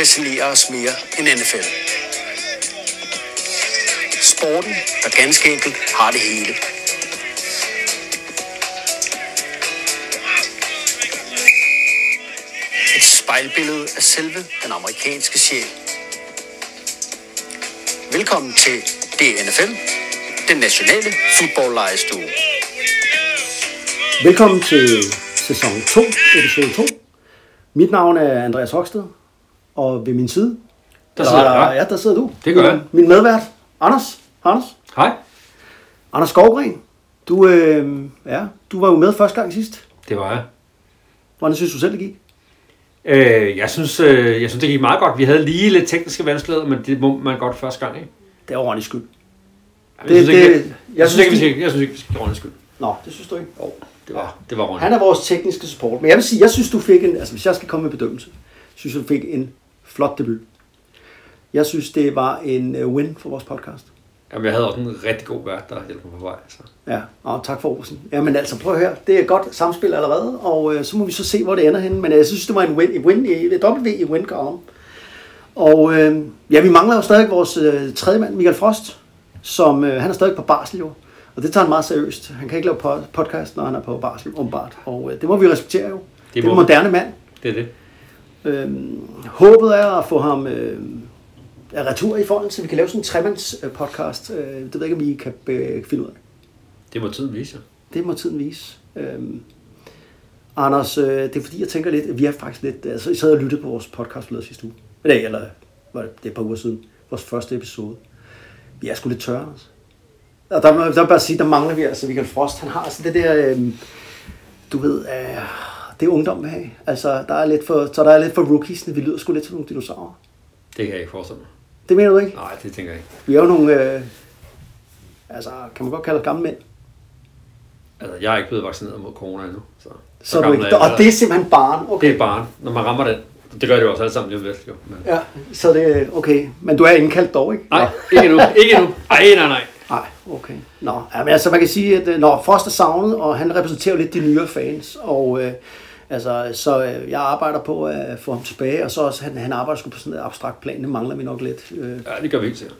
fascinerer os mere end NFL. Sporten, der ganske enkelt har det hele. Et spejlbillede af selve den amerikanske sjæl. Velkommen til DNFL, den nationale fodboldlejestue. Velkommen til sæson 2, episode 2. Mit navn er Andreas Hoksted, og ved min side... Der sidder Eller, jeg. Ja, der sidder du. Det gør jeg. Min medvært, Anders. Anders. Hej. Anders Skovgren. Du, øh, ja, du var jo med første gang sidst. Det var jeg. Hvordan synes du selv, det gik? Øh, jeg, synes, øh, jeg synes, det gik meget godt. Vi havde lige lidt tekniske vanskeligheder, men det må man godt første gang, ikke? Det er Ronny skyld. Jeg Det- synes ikke, det- jeg, jeg jeg, synes ikke, vi synes, skal, jeg synes ikke, vi skal give Ronny skyld. Nå, det synes du ikke. Jo, det var, det var Ronny. Han er vores tekniske support. Men jeg vil sige, jeg synes, du fik en... Altså, hvis jeg skal komme med bedømmelse, synes jeg, du fik en flot debut. Jeg synes, det var en øh, win for vores podcast. Jamen, jeg havde også en rigtig god vært, der hjalp mig på vej. Så. Ja, og tak for Rosen. Jamen altså, prøv at høre. Det er godt samspil allerede, og øh, så må vi så se, hvor det ender henne. Men øh, jeg synes, det var en win, en win i W i win column. Og øh, ja, vi mangler jo stadig vores øh, tredje mand, Michael Frost, som øh, han er stadig på barsel jo. Og det tager han meget seriøst. Han kan ikke lave po- podcast, når han er på barsel, åbenbart. Og øh, det må vi respektere jo. Det, det er en moderne mand. Det er det. Øhm, håbet er at få ham øh, af retur i forhold til, at vi kan lave sådan en tremands øh, podcast. Øh, det ved jeg ikke, om I kan øh, finde ud af. Det må tiden vise. Det må tiden vise. Øhm, Anders, øh, det er fordi, jeg tænker lidt, at vi er faktisk lidt... Altså, jeg sad og lyttede på vores podcast forleden sidste uge. Eller, eller var det, det er et par uger siden. Vores første episode. Vi er sgu lidt tørre, Anders. Og der, der jeg bare sige, der mangler vi altså Michael Frost. Han har altså det der... Øh, du ved, øh, det er ungdom vil have. Altså, der er lidt for, så der er lidt for rookies. Vi lyder sgu lidt som nogle dinosaurer. Det kan jeg ikke forestille mig. Det mener du ikke? Nej, det tænker jeg ikke. Vi er jo nogle... Øh, altså, kan man godt kalde gamle mænd. Altså, jeg er ikke blevet vaccineret mod corona endnu. Så, Så er du ikke, og det er simpelthen barn. Okay. det er barn, når man rammer den. Det gør det jo også alle sammen lige lidt, jo. Men... Ja, så det er okay. Men du er indkaldt dog, ikke? Nej, ikke nu. Ikke nu. Ej, nej, nej. Nej, okay. Nå, ja, men altså man kan sige, at øh, når Frost er savnet, og han repræsenterer jo lidt de nyere fans, og øh, altså, så øh, jeg arbejder på at få ham tilbage, og så også, han, han arbejder sgu på sådan et abstrakt plan, det mangler vi nok lidt. Øh, Ja, det gør vi helt sikkert.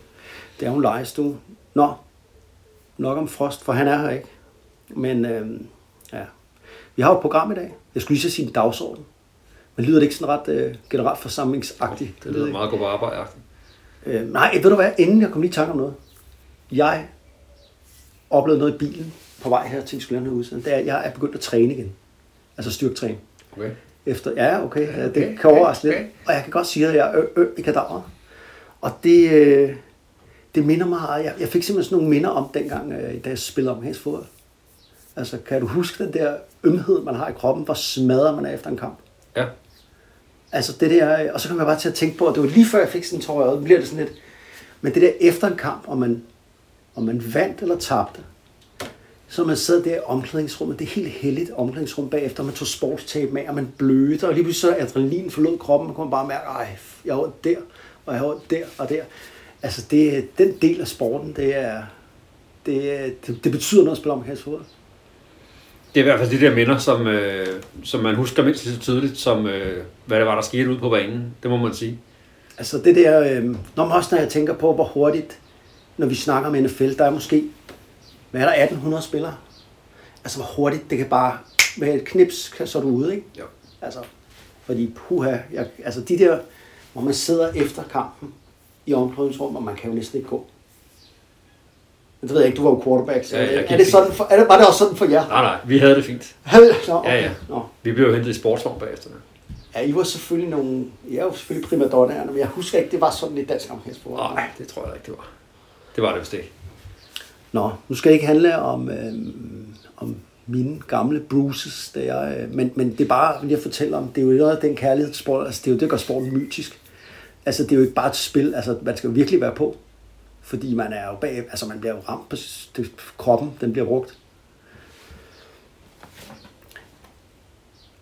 det er jo en lejestue. Nå, nok om Frost, for han er her ikke. Men øh, ja, vi har jo et program i dag. Jeg skulle lige så sige en dagsorden. Men lyder det ikke sådan ret øh, generelt forsamlingsagtigt? Det lyder meget godt arbejde. Øh, nej, ved du hvad, inden jeg kom lige i tanke om noget. Jeg oplevede noget i bilen på vej her til, vi skulle lave her udsendelse. Det er, at jeg er begyndt at træne igen. Altså styrketræne. Okay. Efter, ja, okay, ja, det Okay, kan overraske okay, lidt. Og jeg kan godt sige, at jeg er ø, ø i kadaver. Og det, øh, det minder mig, jeg, jeg fik simpelthen sådan nogle minder om dengang, øh, da jeg spillede amerikansk fodbold. Altså, kan du huske den der ømhed, man har i kroppen, hvor smadret man er efter en kamp? Ja. Altså det der, og så kom jeg bare til at tænke på, at det var lige før jeg fik sådan en tår i øjet, bliver det sådan lidt, men det der efter en kamp, om man, om man vandt eller tabte, så man sad der i omklædningsrummet, det er helt heldigt omklædningsrum bagefter, man tog sportstape med, og man blødte, og lige pludselig så adrenalin forlod kroppen, man kunne bare mærke, ej, jeg var der, og jeg var der og der. Altså det, den del af sporten, det er, det, det, det betyder noget at spille amerikansk fodbold. Det er i hvert fald de der minder, som, øh, som man husker mindst lige så tydeligt, som øh, hvad det var, der skete ude på banen. Det må man sige. Altså det der, øh, når man også når jeg tænker på, hvor hurtigt, når vi snakker om NFL, der er måske, hvad er der, 1800 spillere? Altså hvor hurtigt det kan bare, med et knips, så er du ude, ikke? Ja. Altså, fordi puha, jeg, altså de der, hvor man sidder efter kampen i omklædningsrum, og man kan jo næsten ikke gå. Men det ved jeg ikke, du var jo quarterback, så Ja, jeg er, det sådan for, er det, var det også sådan for jer? Nej, nej, vi havde det fint. Nå, okay. Ja, ja. Nå. Vi blev jo hentet i sportsvogn bagefter. Ja, I var selvfølgelig nogle, I er jo selvfølgelig primadonnaerne, men jeg husker ikke, det var sådan i dansk amerikansk. Nej, det tror jeg ikke, det var. Det var det vist ikke. Nå, nu skal det ikke handle om, øh, om mine gamle bruises, der jeg, øh, men, men det er bare, vil jeg fortælle om, det er jo noget af den kærlighed sport, altså det er jo det, der gør sporten mytisk. Altså det er jo ikke bare et spil, altså man skal jo virkelig være på, fordi man er jo bag, altså man bliver jo ramt på det, kroppen, den bliver brugt.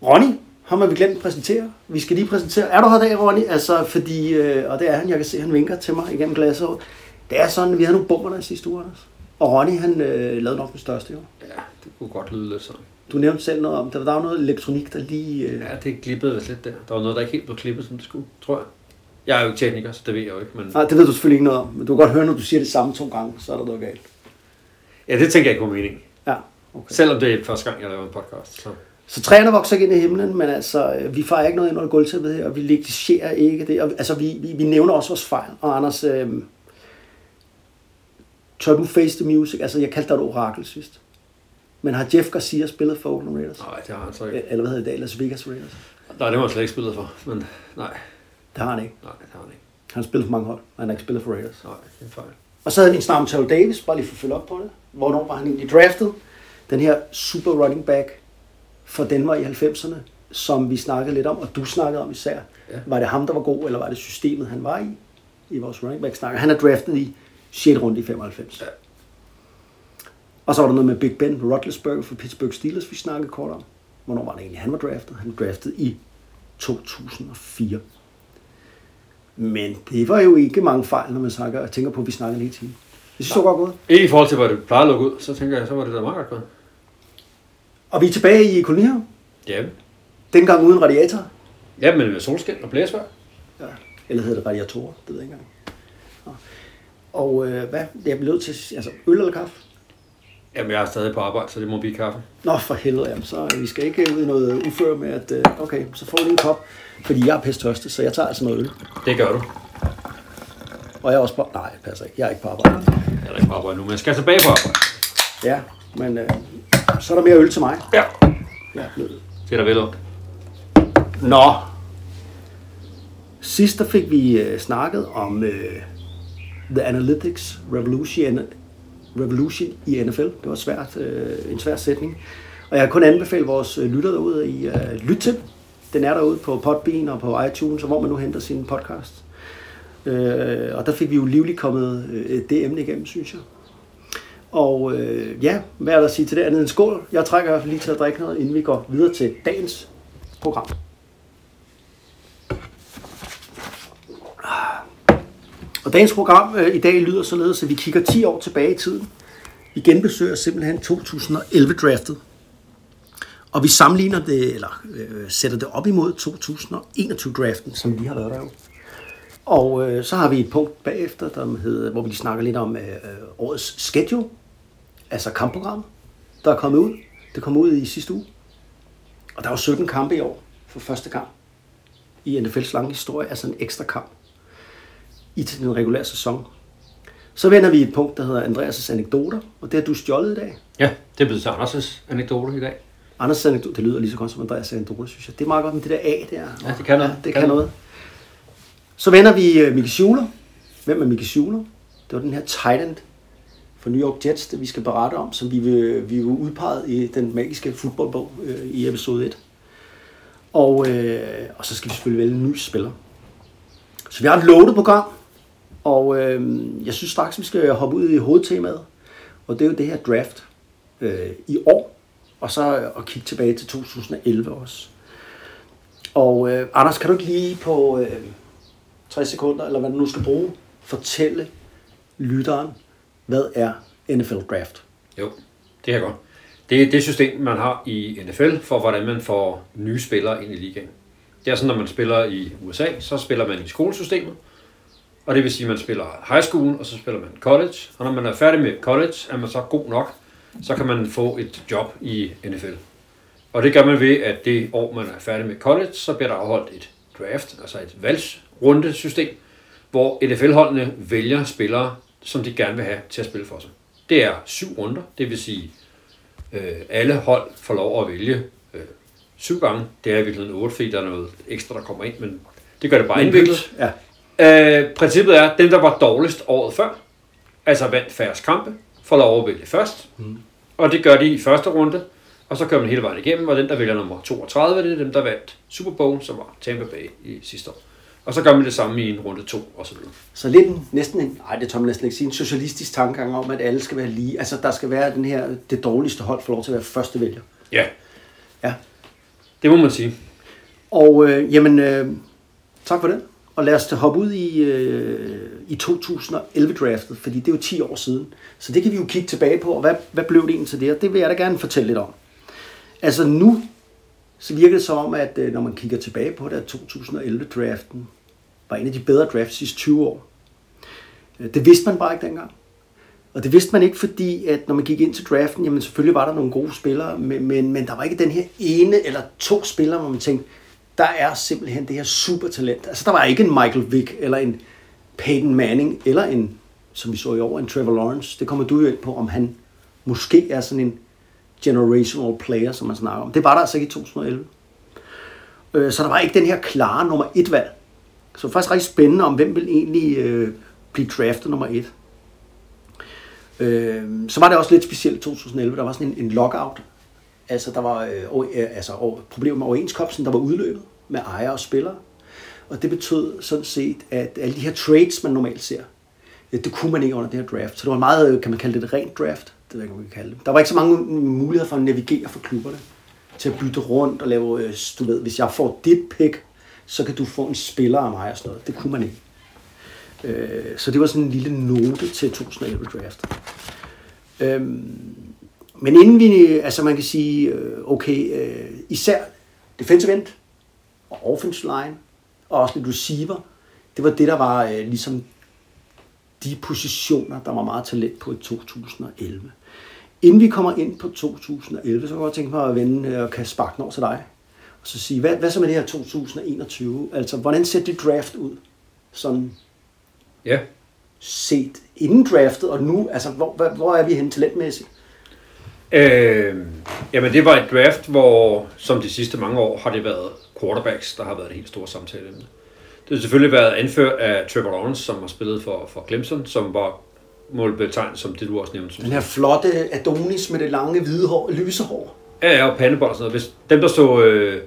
Ronny, ham har vi glemt at præsentere. Vi skal lige præsentere. Er du her i dag, Ronny? Altså, fordi, øh, og det er han, jeg kan se, han vinker til mig igennem glasset. Det er sådan, vi havde nogle bomber der sidste uge, Anders. Og Ronny, han øh, lavede nok den største, jo. Ja, det kunne godt lyde lidt sådan. Du nævnte selv noget om, der var der var noget elektronik, der lige... Øh, Ja, det glippede vist lidt der. Der var noget, der ikke helt blev klippet, som det skulle, tror jeg. Jeg er jo ikke tekniker, så det ved jeg jo ikke. Men... Nej, det ved du selvfølgelig ikke noget om, men du kan godt høre, når du siger det samme to gange, så er der noget galt. Ja, det tænker jeg ikke på mening. Ja, okay. Selvom det er første gang, jeg laver en podcast. Så. Så træerne vokser ikke ind i himlen, men altså, øh, vi fejrer ikke noget ind under gulvtæppet her, og vi negligerer ikke det. Og, altså, vi, vi, vi nævner også vores fejl. Og Anders, øh, tør du face the music? Altså, jeg kaldte dig et orakel sidst. Men har Jeff Garcia spillet for Oakland Raiders? Nej, det har han så ikke. Eller hvad hedder det? Las Vegas Raiders? Nej, det var han slet ikke spillet for. Men nej, Det har han ikke. nej, det har han ikke. Han har spillet for mange hold, og han har ikke spillet for Raiders. Nej, det er fejl. Og så havde vi en snak om Terrell Davis, bare lige for at følge op på det. Hvornår var han egentlig draftet? Den her super running back for Denver i 90'erne, som vi snakkede lidt om, og du snakkede om især. Ja. Var det ham, der var god, eller var det systemet, han var i? I vores running back snak. Han er draftet i 6. runde i 95. Ja. Og så var der noget med Big Ben Roethlisberger for Pittsburgh Steelers, vi snakkede kort om. Hvornår var det egentlig, han var draftet? Han var draftet i 2004. Men det var jo ikke mange fejl, når man snakker, og tænker på, at vi snakker hele tiden. Det synes jeg så godt gået. Ikke i forhold til, hvad det plejer at lukke ud, så tænker jeg, så var det da meget godt gået. Og vi er tilbage i kolonihaven. Ja, Dengang uden radiator. ja men med solskin og blæsvær. Ja. Eller hedder det radiatorer? Det ved jeg ikke engang. Nå. Og øh, hvad? Jeg bliver nødt til altså øl eller kaffe? Jamen, jeg er stadig på arbejde, så det må blive kaffe. Nå, for helvede, jamen, så øh, vi skal ikke ud i noget uføre med, at øh, okay, så får du lige en kop, fordi jeg er pest tørste, så jeg tager altså noget øl. Det gør du. Og jeg er også på, nej, det passer ikke, jeg er ikke på arbejde. Jeg er ikke på arbejde nu, men jeg skal tilbage på arbejde. Ja, men øh, så er der mere øl til mig. Ja. Ja. Det er der vel om. Nå. Sidst der fik vi øh, snakket om øh, The Analytics Revolution, Revolution i NFL. Det var svært, øh, en svær sætning. Og jeg kan kun anbefale vores øh, lytter derude i øh, lyt til. Den er derude på Podbean og på iTunes, og hvor man nu henter sin podcast. Øh, og der fik vi jo livligt kommet øh, det emne igennem, synes jeg. Og øh, ja, hvad er der at sige til det andet end skål? Jeg trækker i hvert fald lige til at drikke noget, inden vi går videre til dagens program. Og dagens program øh, i dag lyder således, at vi kigger 10 år tilbage i tiden. Vi genbesøger simpelthen 2011-draftet. Og vi sammenligner det, eller øh, sætter det op imod 2021-draften, som lige har været der jo. Og øh, så har vi et punkt bagefter, der hedder, hvor vi snakker lidt om øh, øh, årets schedule, altså kampprogram, der er kommet ud. Det kom ud i sidste uge. Og der var 17 kampe i år for første gang i NFL's lange historie, altså en ekstra kamp i den regulære sæson. Så vender vi et punkt, der hedder Andreas' anekdoter, og det har du stjålet i dag. Ja, det blev til Anders' anekdote i dag. Andres anekdote, det lyder lige så godt som Andreas' anekdoter, synes jeg. Det er meget godt med det der A der. Ja, det kan noget. Ja, det Kan kan noget. Så vender vi uh, Mickey Schuler. Hvem er Mickey Schuler? Det var den her end for New York Jets, det vi skal berette om, som vi vil, vi vil udpeget i den magiske fodboldbog øh, i episode 1. Og, øh, og så skal vi selvfølgelig vælge en ny spiller. Så vi har et loaded program, og øh, jeg synes straks, vi skal hoppe ud i hovedtemaet. Og det er jo det her draft øh, i år, og så at kigge tilbage til 2011 også. Og øh, Anders, kan du ikke lige på øh, 60 sekunder, eller hvad du nu skal bruge, fortælle lytteren, hvad er NFL Draft? Jo, det kan jeg godt. Det er det system, man har i NFL for, hvordan man får nye spillere ind i ligaen. Det er sådan, når man spiller i USA, så spiller man i skolesystemet. Og det vil sige, at man spiller high school, og så spiller man college. Og når man er færdig med college, er man så god nok, så kan man få et job i NFL. Og det gør man ved, at det år, man er færdig med college, så bliver der afholdt et draft, altså et valgsrundesystem, hvor NFL-holdene vælger spillere, som de gerne vil have til at spille for sig. Det er syv runder, det vil sige, øh, alle hold får lov at vælge øh, syv gange. Det er i virkeligheden otte, fordi der er noget ekstra, der kommer ind, men det gør det bare indviklet. Ja. Øh, princippet er, at dem, der var dårligst året før, altså vandt færrest kampe, får lov at vælge først. Mm. Og det gør de i første runde, og så kører man hele vejen igennem, og den, der vælger nummer 32, det er dem, der vandt Super Bowl, som var Tampa Bay i sidste år. Og så gør man det samme i en runde 2, og så videre. Så lidt en, næsten en, nej det tør man næsten ikke sige, en socialistisk tankegang om, at alle skal være lige. Altså der skal være den her, det dårligste hold får lov til at være første vælger. Ja, Ja. det må man sige. Og øh, jamen, øh, tak for det. Og lad os da hoppe ud i, øh, i 2011-draftet, fordi det er jo 10 år siden. Så det kan vi jo kigge tilbage på, og hvad, hvad blev det egentlig til det? Og det vil jeg da gerne fortælle lidt om. Altså nu, så virker det som om, at øh, når man kigger tilbage på det, at 2011-draften var en af de bedre drafts sidste 20 år. Øh, det vidste man bare ikke dengang. Og det vidste man ikke, fordi at når man gik ind til draften, jamen selvfølgelig var der nogle gode spillere, men, men, men der var ikke den her ene eller to spillere, hvor man tænkte, der er simpelthen det her supertalent. Altså der var ikke en Michael Vick, eller en Peyton Manning, eller en, som vi så i år, en Trevor Lawrence. Det kommer du jo ind på, om han måske er sådan en generational player, som man snakker om. Det var der altså ikke i 2011. Øh, Så der var ikke den her klare nummer et valg. Så det var faktisk rigtig spændende om, hvem vil egentlig øh, blive draftet nummer et. Øh, så var det også lidt specielt i 2011. Der var sådan en, en lockout. Altså, der var øh, øh, altså, over, problemer med overenskomsten, der var udløbet med ejere og spillere. Og det betød sådan set, at alle de her trades, man normalt ser, øh, det kunne man ikke under det her draft. Så det var meget, kan man kalde det et rent draft. Det ved jeg ikke, man kan kalde det. Der var ikke så mange muligheder for at navigere for klubberne til at bytte rundt og lave, øh, du ved, hvis jeg får dit pick, så kan du få en spiller af mig og sådan noget. Det kunne man ikke. Øh, Så det var sådan en lille note til 2011 draft. Øhm, men inden vi, altså man kan sige, øh, okay, øh, især defensive end og offensive line, og også lidt receiver, det var det, der var øh, ligesom de positioner, der var meget talent på i 2011. Inden vi kommer ind på 2011, så kan jeg godt tænke mig at vende og kaste sparken over til dig. Og så sige, hvad, hvad så med det her 2021? Altså, hvordan ser det draft ud? Sådan Ja, set inden draftet, og nu, altså, hvor, hvor, hvor er vi henne talentmæssigt? Øh, jamen det var et draft, hvor som de sidste mange år har det været quarterbacks, der har været det helt store samtale. Det har selvfølgelig været anført af Trevor Lawrence, som har spillet for, for Clemson, som var målbetegnet som det, du også nævnte. Den her flotte Adonis med det lange hvide hår, lyse hår. Ja, ja, og pandebold og sådan noget. Hvis, dem, der så... Øh,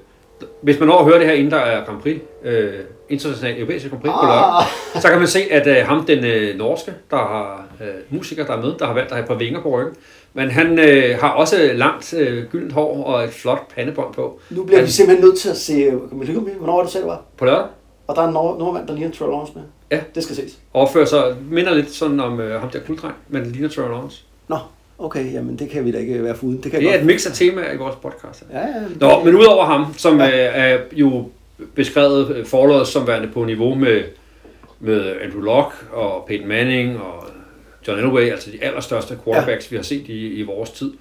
hvis man over hører det her, inden der er Grand Prix, øh, international europæisk Grand Prix på lørdag, så kan man se, at øh, ham, den øh, norske, der har øh, musiker, der er med, der har valgt at have et par vinger på ryggen, men han øh, har også langt øh, gyldent hår og et flot pandebånd på. Nu bliver han, vi simpelthen nødt til at se, med, hvornår var det selv var? På lørdag Og der er en nord- nordmand, der ligner Trevor Lawrence med. Ja. Det skal ses. overfører sig, minder lidt sådan om øh, ham der kulddreng, men ligner Trevor Lawrence. Nå, okay, jamen det kan vi da ikke være foruden. Det kan Det er jeg et mix af temaer i vores podcast. Ja, ja. Nå, men udover ham, som ja. er, er jo beskrevet øh, forløbet som værende på niveau med, med Andrew Locke og Peyton Manning og John Elway, altså de allerstørste quarterbacks, ja. vi har set i, i vores tid.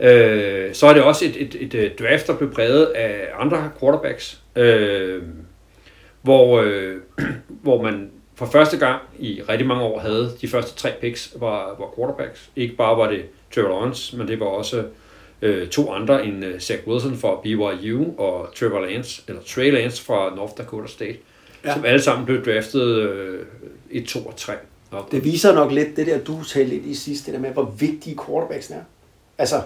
Øh, så er det også et, et, et, et draft, der blev præget af andre quarterbacks, øh, hvor, øh, hvor man for første gang i rigtig mange år havde de første tre picks var, var quarterbacks. Ikke bare var det Trevor Lawrence, men det var også øh, to andre end øh, Zach Wilson fra BYU og Trevor Lance, eller Trey Lance fra North Dakota State, ja. som alle sammen blev draftet øh, 1, 2 og 3. Og, Det viser nok lidt det der, du talte lidt i sidste, det der med, hvor vigtige quarterbacks er. Altså,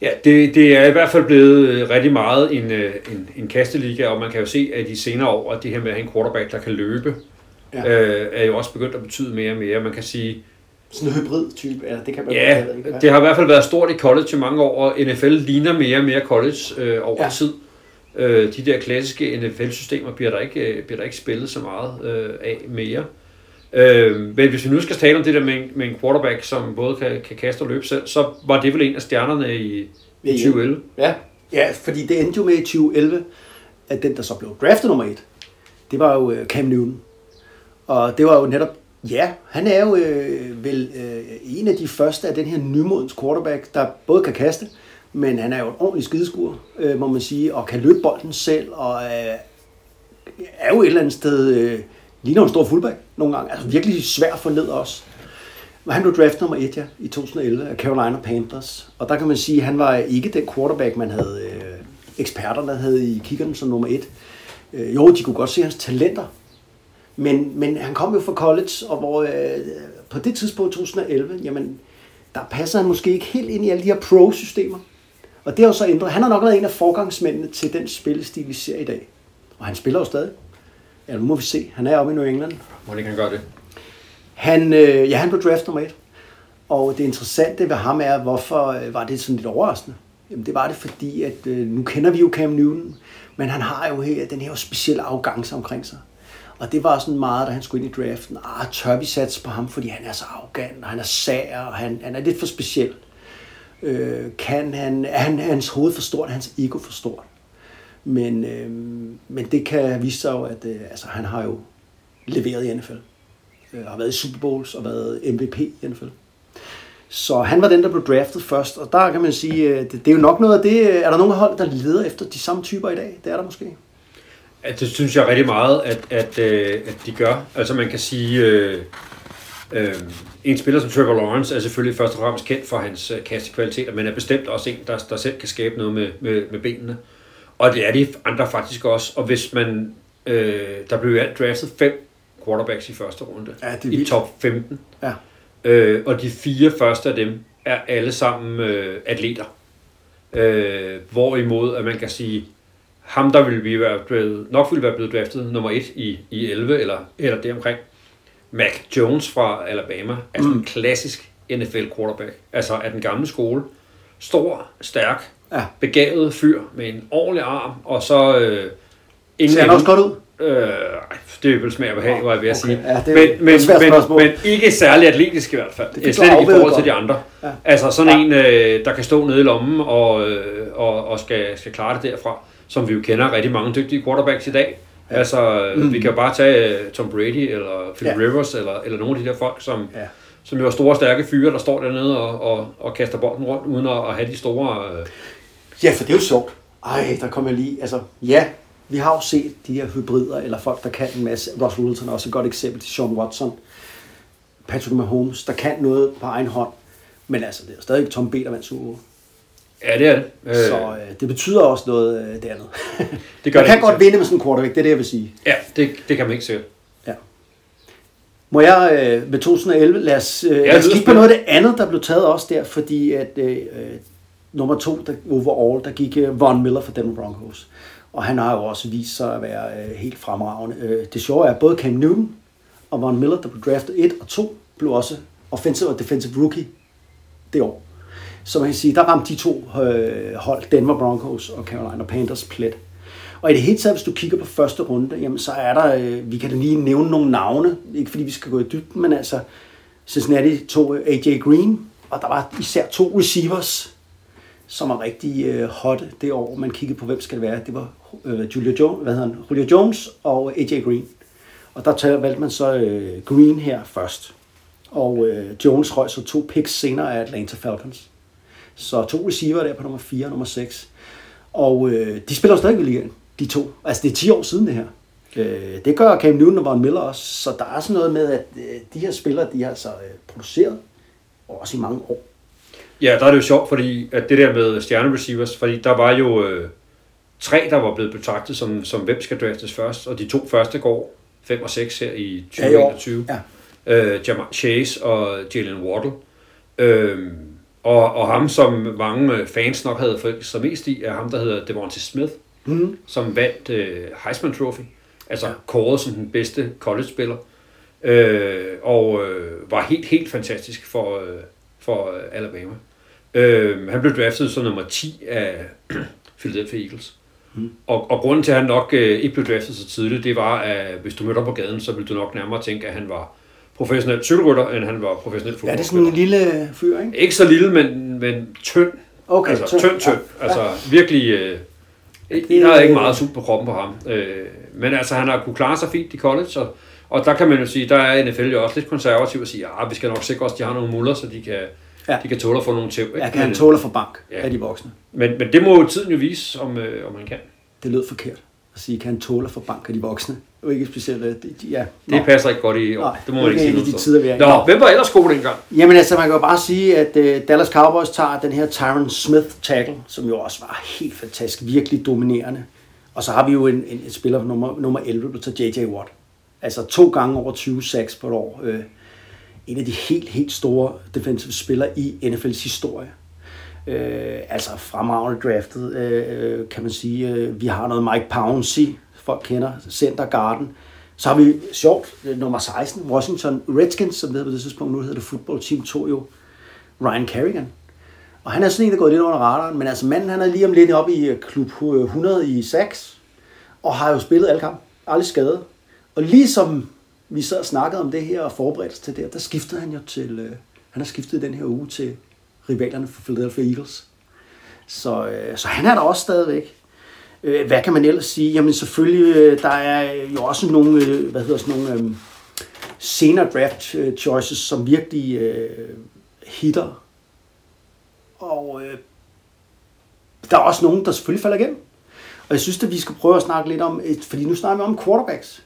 Ja, det, det er i hvert fald blevet øh, rigtig meget en, øh, en, en kasteliga, og man kan jo se, at de senere år, at det her med at have en quarterback, der kan løbe, Ja. øh, er jo også begyndt at betyde mere og mere. Man kan sige, sådan en hybrid-type, eller det kan man ja, ikke, det har i hvert fald været stort i college i mange år, og NFL ligner mere og mere college øh, over Ja. ja. tid. Øh, de der klassiske NFL-systemer bliver der ikke, øh, bliver der ikke spillet så meget øh, af mere. Øh, men hvis vi nu skal tale om det der med en, med en quarterback, som både kan, kan kaste og løbe selv, så var det vel en af stjernerne i, i 2011. Ja, ja, fordi det endte jo med i 2011, at den, der så blev draftet nummer et, det var jo øh, Cam Newton. Og det var jo netop, ja, han er jo øh, vel øh, en af de første af den her nymodens quarterback, der både kan kaste, men han er jo en ordentlig skideskur, øh, må man sige, og kan løbe bolden selv, og øh, er jo et eller andet sted, øh, ligner en stor fullback nogle gange, altså virkelig svær forled ned også. Men han blev draft nummer et, ja, i 2011 af Carolina Panthers. Og der kan man sige, at han var ikke den quarterback, man havde øh, eksperterne havde i kiggerne som nummer et. Øh, jo, de kunne godt se hans talenter. Men, men han kom jo fra college, og hvor øh, på det tidspunkt, 2011, jamen, der passer han måske ikke helt ind i alle de her pro-systemer. Og det har jo så ændret. Han har nok været en af forgangsmændene til den spillestil, vi ser i dag. Og han spiller jo stadig. Ja, nu må vi se. Han er oppe i New England. Må ikke han gøre det? Han, øh, ja, han blev draft nummer et. Og det interessante ved ham er, hvorfor øh, var det sådan lidt overraskende? Jamen det var det, fordi at øh, nu kender vi jo Cam Newton, men han har jo her, den her specielle arrogance omkring sig. Og det var sådan meget, da han skulle ind i draften. Ah, tør vi satse på ham, fordi han er så arrogant, og han er sær, og han, han er lidt for speciel. Øh, kan han, er han, hans hoved for stort, hans ego for stort? Men, øh, men det kan vise sig jo, at øh, altså, han har jo leveret i NFL. Øh, har været i Super Bowls og været MVP i NFL. Så han var den, der blev draftet først, og der kan man sige, øh, det, det er jo nok noget af det. Øh, er der nogen hold, der leder efter de samme typer i dag? Det er der måske. Ja, det synes jeg rigtig meget, at, at, øh, at de gør. Altså man kan sige, øh, øh, en spiller som Trevor Lawrence er selvfølgelig først og fremmest kendt for hans kastekvaliteter, men er bestemt også en, der, der selv kan skabe noget med, med, med benene. Og det er de andre faktisk også. Og hvis man, øh, der blev alt draftet fem quarterbacks i første runde, Ja, det er i vildt. top 15. Ja. Øh, og de fire første af dem er alle sammen øh, atleter. Øh, hvorimod, at man kan sige, ham der ville vi være blevet, nok ville være blevet draftet nummer et i, i 11 eller, eller deromkring. Mac Jones fra Alabama er sådan en klassisk NFL quarterback. Altså af den gamle skole. Stor, stærk, Ja. begavet fyr med en ordentlig arm, og så øh, ingen Ser han også godt ud? Øh, det er vel smag og behag, var jeg ved at Okay. sige. Ja, det et men, men, men, men ikke særlig atletisk i hvert fald. Det er slet ikke i forhold til godt. de andre. Ja. Altså sådan Ja. en, øh, der kan stå nede i lommen og, øh, og, og skal, skal klare det derfra, som vi jo kender rigtig mange dygtige quarterbacks i dag. Ja. Altså, mm. vi kan jo bare tage øh, Tom Brady eller Phil Ja. Rivers eller, eller nogle af de der folk, som, ja. som jo er store, stærke fyre, der står dernede og, og, og kaster bolden rundt, uden at, at have de store... Øh, Ja, for det er jo sjovt. Ej, der kommer jeg lige... Altså, ja, vi har jo set de her hybrider, eller folk, der kan en masse. Russell Wilson er også et godt eksempel til Sean Watson. Patrick Mahomes, der kan noget på egen hånd. Men altså, det er stadig Tom B, der vandt Super Bowl. ja, det er det. Øh, Så øh, det betyder også noget, øh, det andet. Det gør Man kan godt sikkert. vinde med sådan en quarterback, det er det, jeg vil sige. Ja, det, det kan man ikke sikkert. Ja. Må jeg øh, med 2011, lad os, øh, lad os kigge på noget af det andet, der blev taget også der, fordi at øh, øh, nummer to der, overall, der gik øh, Von Miller for Denver Broncos. Og han har jo også vist sig at være øh, helt fremragende. Øh, det sjove er, at både Cam Newton og Von Miller, der blev draftet 1 og 2, blev også offensive og defensive rookie det år. Så man kan sige, der ramte de to øh, hold, Denver Broncos og Carolina Panthers, plet. Og i det hele taget, hvis du kigger på første runde, jamen så er der, øh, vi kan da lige nævne nogle navne, ikke fordi vi skal gå i dybden, men altså Cincinnati tog øh, AJ Green, og der var især to receivers, som var rigtig øh, hot det år, man kiggede på, hvem skal det være. Det var øh, Julio, Jones, hvad hedder han? Julio Jones og AJ Green. Og der tager, valgte man så øh, Green her først. Og øh, Jones røg så to picks senere af Atlanta Falcons. Så to receiver der på nummer 4 og nummer 6. Og øh, de spiller jo stadig i ligaen, de to. Altså det er 10 år siden det her. Øh, det gør Cam Newton og Von Miller også. Så der er sådan noget med, at øh, de her spillere, de har så øh, produceret, og også i mange år. Ja, der er det jo sjovt, fordi at det der med stjernereceivers, fordi der var jo øh, tre, der var blevet betragtet som, som hvem skal draftes først, og de to første går 5 og 6 her i Ja, i år. 2021. Ja. Øh, Jamar Chase og Jalen Waddle. Øh, og, og ham, som mange øh, fans nok havde forelsket sig mest i, er ham, der hedder Devontae Smith, Mm. som vandt øh, Heisman Trophy, altså ja. kåret som den bedste college-spiller, øh, og øh, var helt, helt fantastisk for, øh, for øh, Alabama. Øh, han blev draftet som nummer 10 af Philadelphia Eagles. Mm. Og, og grunden til, at han nok øh, ikke blev draftet så tidligt, det var, at hvis du mødte op på gaden, så ville du nok nærmere tænke, at han var professionel cykelrytter, end han var professionel Ja, det er sådan en lille fyr, ikke? Ikke så lille, men, men tynd. Okay, altså, tynd, tynd. Ja. Altså virkelig... Øh, det- der er ikke meget sult på kroppen på ham. Øh, men altså, han har kunne klare sig fint i college, og, og der kan man jo sige, der er NFL jo også lidt konservativ og sige, at vi skal nok sikre os, at de har nogle muller, så de kan, Ja. ja. de kan tåle at få nogle tæv. ikke? Jeg kan han tåle for bank Ja. af de voksne. men, men det må jo tiden jo vise, om, øh, om han kan. Det lød forkert at sige, kan han tåle for bank af de voksne. Det ikke specielt, øh, de, ja. Det Nå. passer ikke godt i år. Nej, det må man ikke sige de tider, vi er. Nå, hvem var ellers god dengang? Jamen altså, man kan jo bare sige, at uh, Dallas Cowboys tager den her Tyron Smith tackle, som jo også var helt fantastisk, virkelig dominerende. Og så har vi jo en, en, en spiller nummer, nummer 11, der tager J.J. Watt. Altså to gange over 20 sacks på et år. Uh, en af de helt, helt store defensive spillere i NFL's historie. Øh, altså fremragende draftet, øh, øh, kan man sige. Øh, vi har noget Mike Pouncey, folk kender, Center Garden. Så har vi sjovt, øh, nummer 16, Washington Redskins, som det hedder på det tidspunkt, nu hedder det Football Team, 2 jo Ryan Kerrigan. Og han er sådan en, der er gået lidt under radaren, men altså manden, han er lige om lidt oppe i øh, klub 100 i 6, og har jo spillet alle kampe, aldrig skadet. Og ligesom vi sad og snakkede om det her og forberedte os til det, der skiftede han jo til, øh, han har skiftet den her uge til rivalerne for Philadelphia Eagles. Så, øh, så han er der også stadigvæk. Øh, hvad kan man ellers sige? Jamen selvfølgelig, øh, der er jo også nogle, øh, hvad hedder sådan nogle øh, senere draft øh, choices, som virkelig øh, hitter. Og øh, der er også nogen, der selvfølgelig falder igennem. Og jeg synes, at vi skal prøve at snakke lidt om, et, fordi nu snakker vi om quarterbacks.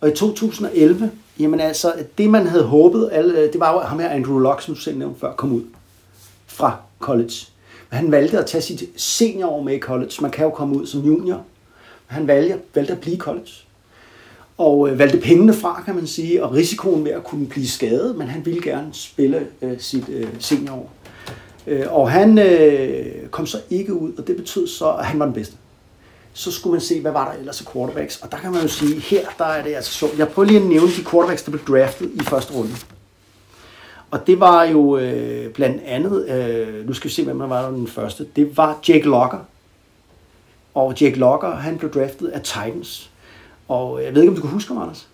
Og i 2011, jamen altså, det man havde håbet, alle, øh, det var jo ham her Andrew Locke, som du selv nævnte før, kom ud fra college. Men han valgte at tage sit seniorår med i college. Man kan jo komme ud som junior. Men han valgte, valgte at blive i college. Og øh, valgte pengene fra, kan man sige, og risikoen ved at kunne blive skadet, men han ville gerne spille øh, sit øh, seniorår. Øh, og han øh, kom så ikke ud, og det betød så, at han var den bedste. Så skulle man se, hvad var der ellers af quarterbacks. Og der kan man jo sige, her der er det altså sjovt. Jeg prøver lige at nævne de quarterbacks, der blev draftet i første runde. Og det var jo øh, blandt andet, øh, nu skal vi se, hvem der var den første. Det var Jake Locker. Og Jake Locker, han blev draftet af Titans. Og jeg ved ikke, om du kan huske ham, Anders?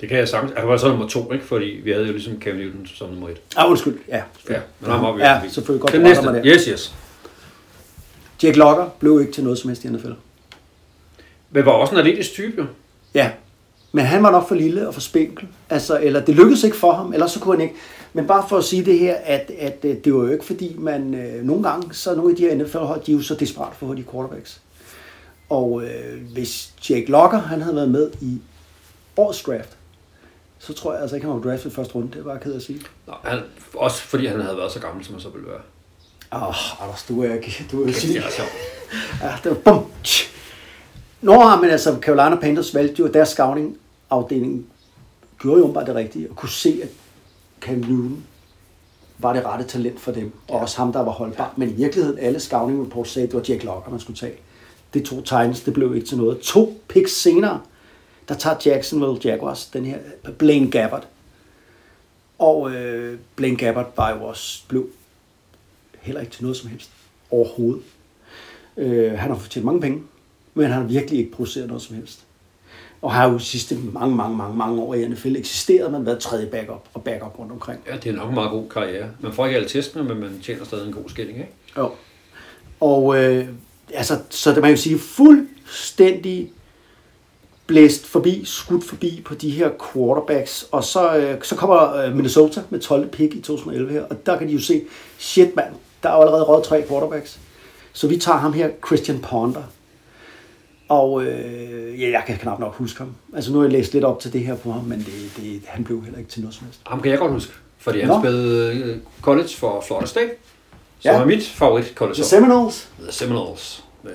Det kan jeg sagtens. Han var så nummer to, ikke? Fordi vi havde jo ligesom Cam Newton som nummer et. Ah, undskyld. Ja, Ja, men han var ja selvfølgelig godt. Den næste. Yes, yes. Jake Locker blev ikke til noget som helst i NFL. Men var også en atletisk type, jo. Ja, men han var nok for lille og for spinkel. Altså, eller det lykkedes ikke for ham, eller så kunne han ikke. Men bare for at sige det her, at, at øh, det var jo ikke fordi, man øh, nogle gange, så nogle af de her NFL-hold, de er jo så desperat for hurtige quarterbacks. Og øh, hvis Jake Locker, han havde været med i årets draft, så tror jeg altså ikke, han var draftet i første runde. Det er bare ked at sige. Nå, han, også fordi han havde været så gammel, som han så ville være. Åh, oh, Anders, du er, du er Kæft, det er sjovt. Ja, det var bum tsch. Nå, men altså, Carolina Panthers valgte jo, deres scouting-afdeling gjorde jo bare det rigtige, og kunne se, at Cam Newton var det rette talent for dem, og også ham, der var holdbar. Men i virkeligheden, alle scouting reports sagde, at det var Jack Locker, man skulle tage. Det to Titans, det blev ikke til noget. To picks senere, der tager Jacksonville Jaguars, den her Blaine Gabbert. Og øh, Blaine Gabbert var jo også, blev heller ikke til noget som helst overhovedet. Øh, han har fortjent mange penge, men han har virkelig ikke produceret noget som helst. Og har jo de sidste mange, mange, mange, mange år i NFL eksisteret, men været tredje backup og backup rundt omkring. Ja, det er nok en meget god karriere. Man får ikke alle testene, men man tjener stadig en god skilling, ikke? Jo. Og øh, altså, så det man kan sige, fuldstændig blæst forbi, skudt forbi på de her quarterbacks. Og så, øh, så kommer øh, Minnesota med 12. pick i 2011 her, og der kan de jo se, shit mand, der er jo allerede råd tre quarterbacks. Så vi tager ham her, Christian Ponder. Og øh, ja, jeg kan knap nok huske ham. Altså nu har jeg læst lidt op til det her på ham, men det, det, han blev heller ikke til noget som helst. Ham kan jeg godt huske, fordi han Nå. spillede øh, college for Florida State, som Ja. er mit favorit college. The Seminoles. The Seminoles. Øh,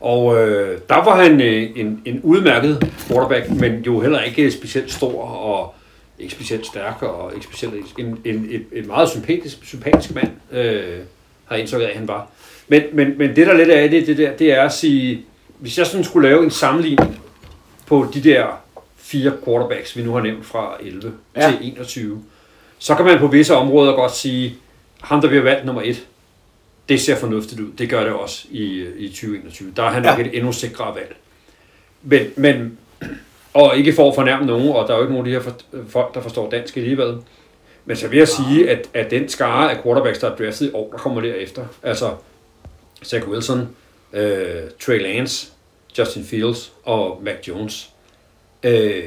Og øh, der var han øh, en, en udmærket quarterback, men jo heller ikke specielt stor og ikke specielt stærk og ikke specielt en, en, en, en meget sympatisk, sympatisk mand, øh, har jeg indtryk af, at han var. Men, men, men det der lidt er i det, det, der, det er at sige, hvis jeg sådan skulle lave en sammenligning på de der fire quarterbacks, vi nu har nævnt fra 11 Ja. til 21, så kan man på visse områder godt sige, ham der bliver valgt nummer et, det ser fornuftigt ud. Det gør det også i, i 2021. Der er han nok Ja. et endnu sikrere valg. Men, men, og ikke for at fornærme nogen, og der er jo ikke nogen af de her for, folk, der forstår dansk alligevel. Men så vil jeg sige, at, at den skare af quarterbacks, der er draftet i år, der kommer derefter, altså Zach Wilson, øh, Trey Lance, Justin Fields og Mac Jones, øh,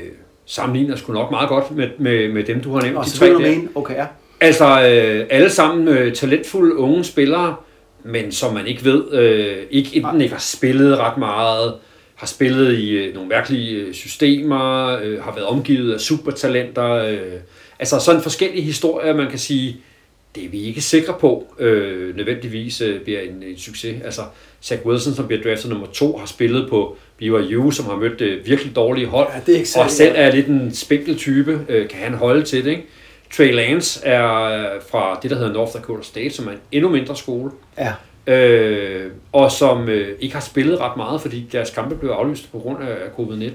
sammenligner sgu nok meget godt med, med, med dem, du har nævnt. Og de tre der. mene, okay, ja. Altså, øh, alle sammen øh, talentfulde unge spillere, men som man ikke ved, øh, ikke enten ikke har spillet ret meget, har spillet i øh, nogle mærkelige øh, systemer, øh, har været omgivet af supertalenter. Øh, altså sådan forskellige historier, man kan sige, det er vi ikke sikre på øh, nødvendigvis øh, bliver en, en succes. Altså, Zach Wilson, som bliver draftet nummer to, har spillet på BYU, som har mødt øh, virkelig dårlige hold, Ja, det er ikke og selv er lidt en spinkel type. Øh, kan han holde til det, ikke? Trey Lance er øh, fra det, der hedder North Dakota State, som er en endnu mindre skole, Ja, øh, og som øh, ikke har spillet ret meget, fordi deres kampe blev aflyst på grund af covid-19.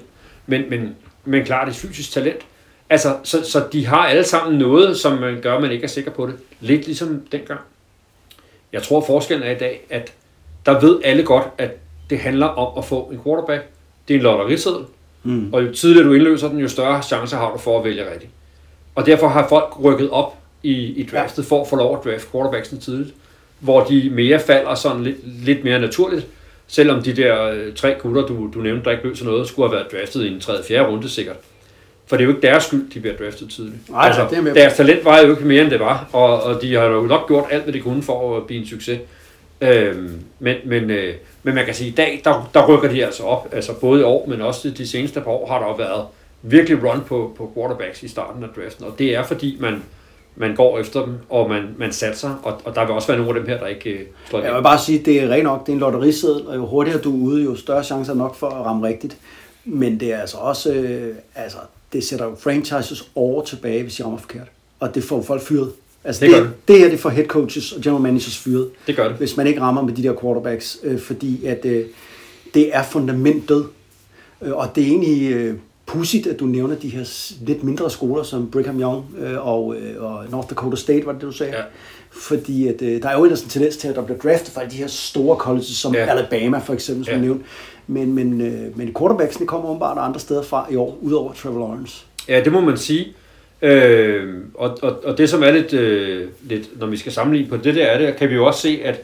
Men, men, men klart et fysisk talent. Altså, så, så de har alle sammen noget, som man gør, at man ikke er sikker på det. Lidt ligesom dengang. Jeg tror, forskellen er i dag, at der ved alle godt, at det handler om at få en quarterback. Det er en lotteriseddel. Mm. Og jo tidligere du indløser den, jo større chance har du for at vælge rigtigt. Og derfor har folk rykket op i, i draftet for at få lov at draft quarterbacksene tidligt, hvor de mere falder sådan lidt, lidt mere naturligt, selvom de der øh, tre gutter, du, du nævnte, der ikke blev til noget, skulle have været draftet i en 3. 4. runde sikkert. For det er jo ikke deres skyld, de bliver draftet tidligt. Nej, altså, det er med deres talent var jo ikke mere, end det var, og, og de har jo nok gjort alt, hvad de kunne for at blive en succes. Øhm, men, men, øh, men man kan sige, at i dag, der, der rykker de altså op. Altså både i år, men også de seneste par år har der jo været virkelig run på, på quarterbacks i starten af draften. Og det er fordi, man, man går efter dem, og man, man satser, og, og der vil også være nogle af dem her, der ikke øh, slår Jeg vil bare sige, at det er rent nok, det er en lotteriseddel, og jo hurtigere du er ude, jo større chancer er nok for at ramme rigtigt. Men det er altså også, øh, altså, det sætter jo franchises år tilbage, hvis de rammer forkert. Og det får folk fyret. Altså, Det det, det, her, det får head coaches og general managers fyret. Det gør det. Hvis man ikke rammer med de der quarterbacks, øh, fordi at øh, det er fundamentet. Øh, og det er egentlig øh, pudsigt, at du nævner de her lidt mindre skoler, som Brigham Young øh, og, øh, og North Dakota State, var det det, du sagde? Ja. Fordi at, øh, der er jo ellers en tendens til, at der bliver draftet fra de her store colleges, som Ja. Alabama for eksempel, som Ja. ja. nævnt. Men, men, øh, men quarterbacksene kommer åbenbart andre steder fra i år, udover Trevor Lawrence. Ja, det må man sige. Øh, og, og, og det som er lidt, øh, lidt, når vi skal sammenligne på det der, er det, kan vi jo også se, at,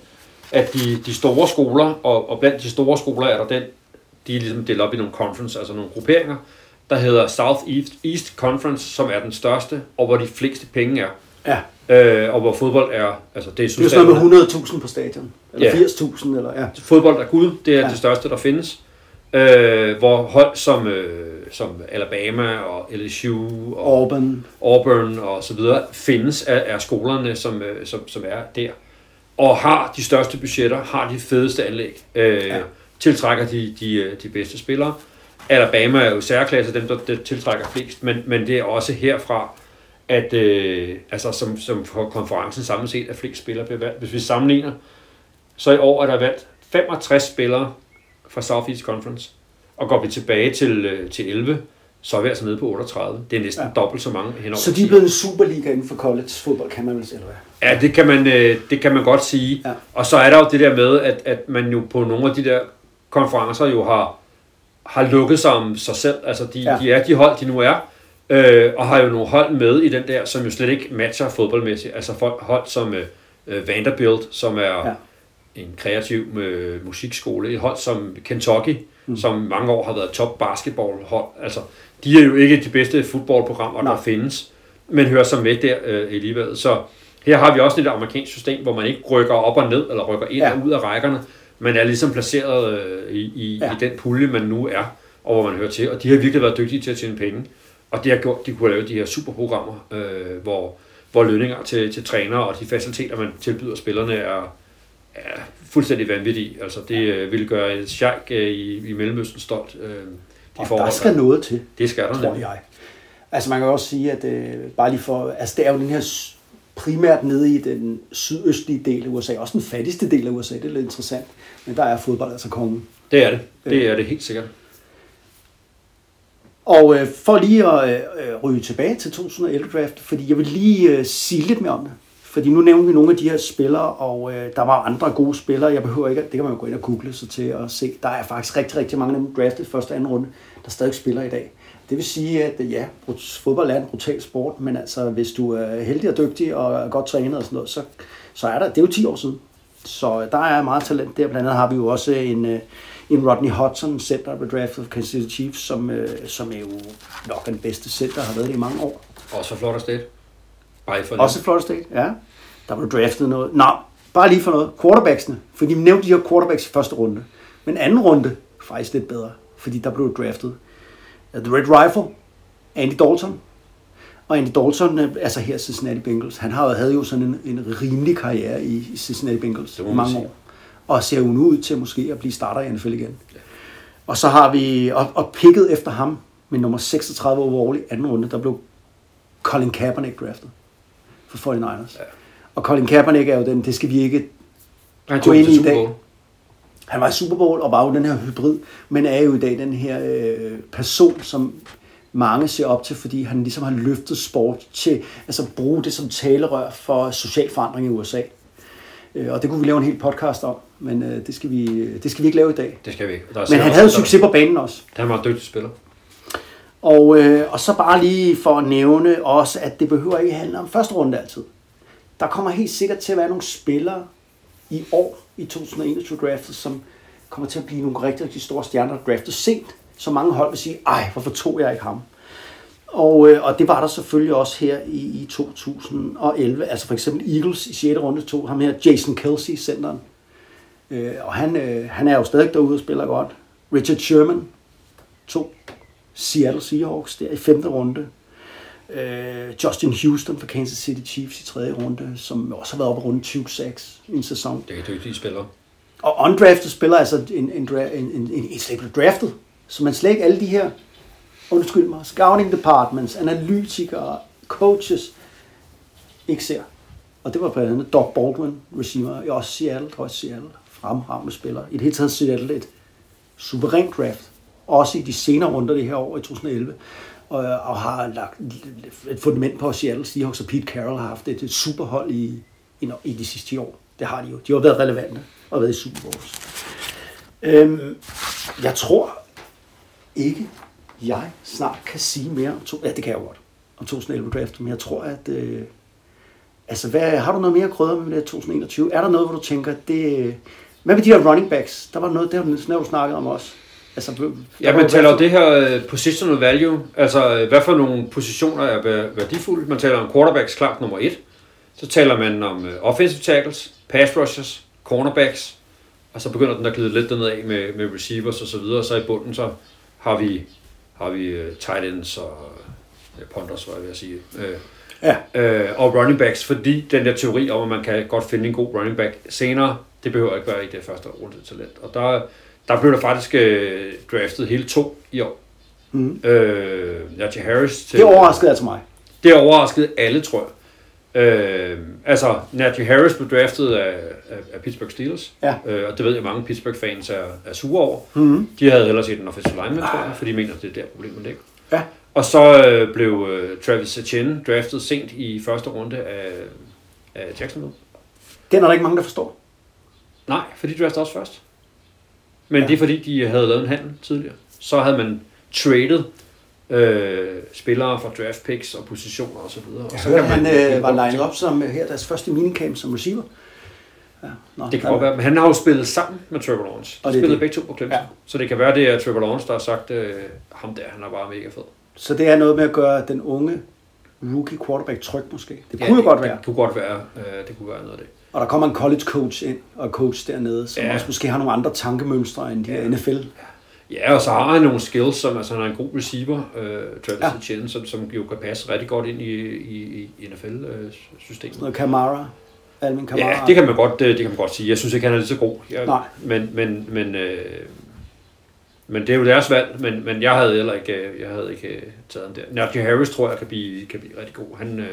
at de, de store skoler, og, og blandt de store skoler er der den, de er ligesom delt op i nogle conference, altså nogle grupperinger, der hedder South East, East Conference, som er den største, og hvor de fleste penge er. Ja, Øh, og hvor fodbold er, altså det er det er jo sådan noget med 100.000 på stadion. Eller Ja. 80.000, eller ja. Fodbold er Gud, det er. Ja. det største, der findes. Øh, hvor hold som, øh, som Alabama og LSU og Auburn. Auburn og så videre, findes af, af skolerne, som, øh, som, som er der. Og har de største budgetter, har de fedeste anlæg, øh, ja. Tiltrækker de, de, øh, de bedste spillere. Alabama er jo særklasse, dem der, der tiltrækker flest, men, men det er også herfra, at øh, altså som, som for konferencen samlet set, at flest spillere bliver valgt. Hvis vi sammenligner, så i år er der valgt 65 spillere fra Southeast Conference, og går vi tilbage til, øh, til 11, så er vi altså nede på 38. Det er næsten ja. Dobbelt så mange henover Så de er blevet en superliga inden for college fodbold, kan man vel sige, eller hvad? Ja, det kan man, øh, det kan man godt sige. Ja. Og så er der jo det der med, at, at man jo på nogle af de der konferencer jo har, har lukket sig om sig selv. Altså, de, ja. De er de hold, de nu er. Øh, og har jo nogle hold med i den der, som jo slet ikke matcher fodboldmæssigt. Altså folk, hold som øh, øh, Vanderbilt, som er ja. En kreativ øh, musikskole. Et hold som Kentucky, mm. som mange år har været top basketballhold. Altså, de er jo ikke de bedste fodboldprogrammer, der Nej. findes, men hører som med der øh, alligevel. Så her har vi også et amerikansk system, hvor man ikke rykker op og ned, eller rykker ind ja. Og ud af rækkerne, men er ligesom placeret øh, i, i. Ja. i den pulje, man nu er, og hvor man hører til. Og de har virkelig været dygtige til at tjene penge. Og det har gjort, de kunne lave de her superprogrammer, øh, hvor, hvor lønninger til, til trænere og de faciliteter, man tilbyder spillerne, er, er fuldstændig vanvittige. Altså, det øh, vil gøre et sheik øh, i, i Mellemøsten stolt. Øh, de Og forhold, der skal noget til, det skal der tror nemlig. jeg. Altså man kan også sige, at øh, bare lige for, altså det er jo den her primært nede i den sydøstlige del af USA, også den fattigste del af USA, det er lidt interessant, men der er fodbold altså kongen. Det er det. Det er det helt sikkert. Og øh, for lige at øh, øh, ryge tilbage til 2011-draft, fordi jeg vil lige øh, sige lidt mere om det. Fordi nu nævner vi nogle af de her spillere, og øh, der var andre gode spillere. Jeg behøver ikke, det kan man jo gå ind og google sig til og se. Der er faktisk rigtig, rigtig mange af dem draftet i første og anden runde, der stadig spiller i dag. Det vil sige, at øh, ja, fodbold er en brutal sport, men altså, hvis du er heldig og dygtig og er godt trænet og sådan noget, så, så er der, det er jo 10 år siden. Så øh, der er meget talent der. Blandt andet har vi jo også en, øh, en Rodney Hudson, center, blev draftet af Kansas City Chiefs, som, som er jo nok den bedste center, har været det i mange år. Også for Florida State. Bare for Også Florida State, ja. Der blev draftet noget. Nå, bare lige for noget. Quarterbacksene. Fordi vi nævnte de her quarterbacks i første runde. Men anden runde, faktisk lidt bedre. Fordi der blev draftet The Red Rifle, Andy Dalton. Og Andy Dalton, øh, altså her Cincinnati Bengals, han har, havde jo sådan en, en rimelig karriere i, Cincinnati Bengals i man mange sige. år. Og ser jo nu ud til måske at blive starter i NFL igen. Og så har vi, og, og picket efter ham med nummer 36 overall i anden runde, der blev Colin Kaepernick draftet for 49ers. Ja. Og Colin Kaepernick er jo den, det skal vi ikke Han gå ind i i dag. Han var i Super Bowl og var jo den her hybrid, men er jo i dag den her øh, person, som mange ser op til, fordi han ligesom har løftet sport til altså bruge det som talerør for social forandring i USA. Øh, og det kunne vi lave en hel podcast om, men øh, det, skal vi, det skal vi ikke lave i dag. Det skal vi ikke. Der Men han havde succes på banen også. Han var en dygtig spiller. Og, øh, og så bare lige for at nævne også, at det behøver ikke handle om første runde altid. Der kommer helt sikkert til at være nogle spillere i år, i 2021 draftet, som kommer til at blive nogle rigtig, rigtig store stjerner, der draftet sent, så mange hold vil sige, ej, hvorfor tog jeg ikke ham? Og, øh, og det var der selvfølgelig også her i, i 2011. Altså for eksempel Eagles i 6. runde tog ham her, Jason Kelsey, centeren. Øh, og han, øh, han er jo stadig derude og spiller godt. Richard Sherman tog Seattle Seahawks der i 5. runde. Øh, Justin Houston fra Kansas City Chiefs i 3. runde, som også har været oppe i runde 26 i en sæson. Det er dygtige spillere. Og undrafted spiller altså en, en, en, en, en, en slet draftet. Så man slet ikke alle de her, undskyld mig, scouting departments, analytikere, coaches, ikke ser. Og det var blandt andet Doc Baldwin, receiver, i også Seattle, tror jeg Seattle, fremragende spiller. I det hele taget Seattle et suverænt draft, også i de senere runder det her år i 2011, og, og har lagt et fundament på Seattle Seahawks og Pete Carroll har haft et, et superhold i, i, i de sidste år. Det har de jo. De har været relevante og været i Super Bowls. Øhm, jeg tror ikke, jeg snart kan sige mere om to, ja, det kan jeg godt, om 2011 draft, men jeg tror, at øh, altså, hvad, har du noget mere krydder med det 2021? Er der noget, hvor du tænker, det, hvad med de her running backs? Der var noget, der, har har du snakket om også. Altså, Ja, man taler det her øh, positional value, altså øh, hvad for nogle positioner er væ- værdifulde. Man taler om quarterbacks klart nummer et. Så taler man om øh, offensive tackles, pass rushers, cornerbacks, og så begynder den at glide lidt derned af med, med receivers og så videre. Så i bunden så har vi, har vi tight ends og uh, punters, var jeg ved at sige. Ja. øh, og running backs, fordi den der teori om, at man kan godt finde en god running back senere, det behøver ikke være i det første runde talent. Og der, der blev der faktisk øh, draftet hele to i år. Mhm. Øh, Najee Harris til... Det overraskede altså mig. Det overraskede alle, tror jeg. Øh, altså, Najee Harris blev draftet af, af, af Pittsburgh Steelers. Ja. Øh, og det ved jeg, mange Pittsburgh-fans er, er sure over. Mhm. De havde ellers set en offensive lineman, tror jeg, fordi de mener, det er der problemet ligger. Ja. Og så øh, blev øh, Travis Etienne draftet sent i første runde af, af Jacksonville. Den er der ikke mange, der forstår. Nej, for de draftede også først. Men ja. det er fordi, de havde lavet en handel tidligere. Så havde man traded øh, spillere fra draft picks og positioner og så videre. Og Jeg så hørte, han det øh, var lined op som øh, her deres første minicamp som receiver. Ja. Nå, Det kan godt være, men han har jo spillet sammen med Trevor Lawrence. Og De det er spillede det. begge to på Clemson. Ja. Ja. Så det kan være, det er Trevor Lawrence, der har sagt, øh, ham der, han er bare mega fed. Så det er noget med at gøre den unge rookie quarterback tryg måske. Det kunne jo det, godt være. Det kunne godt være, øh, det kunne være noget af det. Og der kommer en college coach ind og coach dernede, som Ja. også måske har nogle andre tankemønstre end de Ja. NFL. Ja, og så har han nogle skills, som altså han er en god receiver, øh, Travis Ja. Etienne, som, som jo kan passe rigtig godt ind i, i, i NFL-systemet. Noget Camara, Alvin Camara. Ja, det kan man godt, øh, det kan man godt sige. Jeg synes ikke, han er lige så god. Jeg, Nej. Men, men, men, øh, men det er jo deres valg, men, men jeg havde heller ikke, øh, jeg havde ikke øh, taget ham der. Najee Harris tror jeg kan blive, kan blive rigtig god. Han, øh,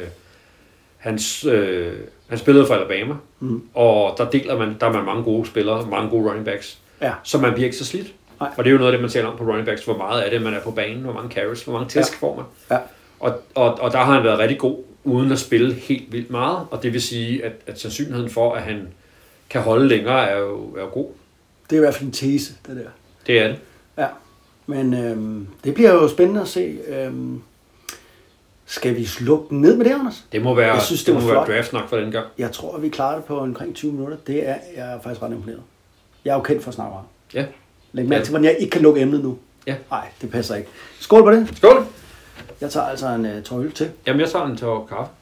hans, øh, han spillede for Alabama, Mm. og der deler man, der er man mange gode spillere, mange gode running backs, Ja. så man bliver ikke så slidt. Nej. Og det er jo noget af det, man taler om på running backs, hvor meget af det, man er på banen, hvor mange carries, hvor mange tæsk Ja. får man. Ja. Og, og, og der har han været rigtig god, uden at spille helt vildt meget, og det vil sige, at, at sandsynligheden for, at han kan holde længere, er jo, er jo god. Det er i hvert fald en tese, det der. Det er det. Ja. Men øhm, det bliver jo spændende at se. Øhm, skal vi slukke ned med det, Anders? Det må være, Jeg synes, det det var må være flot. draft nok for den gang. Jeg tror, at vi klarer det på omkring 20 minutter. Det er jeg er faktisk ret imponeret. Jeg er jo kendt for at snakke meget. Ja. Læg mærke Ja. til, hvordan jeg ikke kan lukke emnet nu. Ja. Nej, det passer ikke. Skål på det. Skål! Jeg tager altså en uh, tår øl til. Jamen, jeg tager en tår kaffe.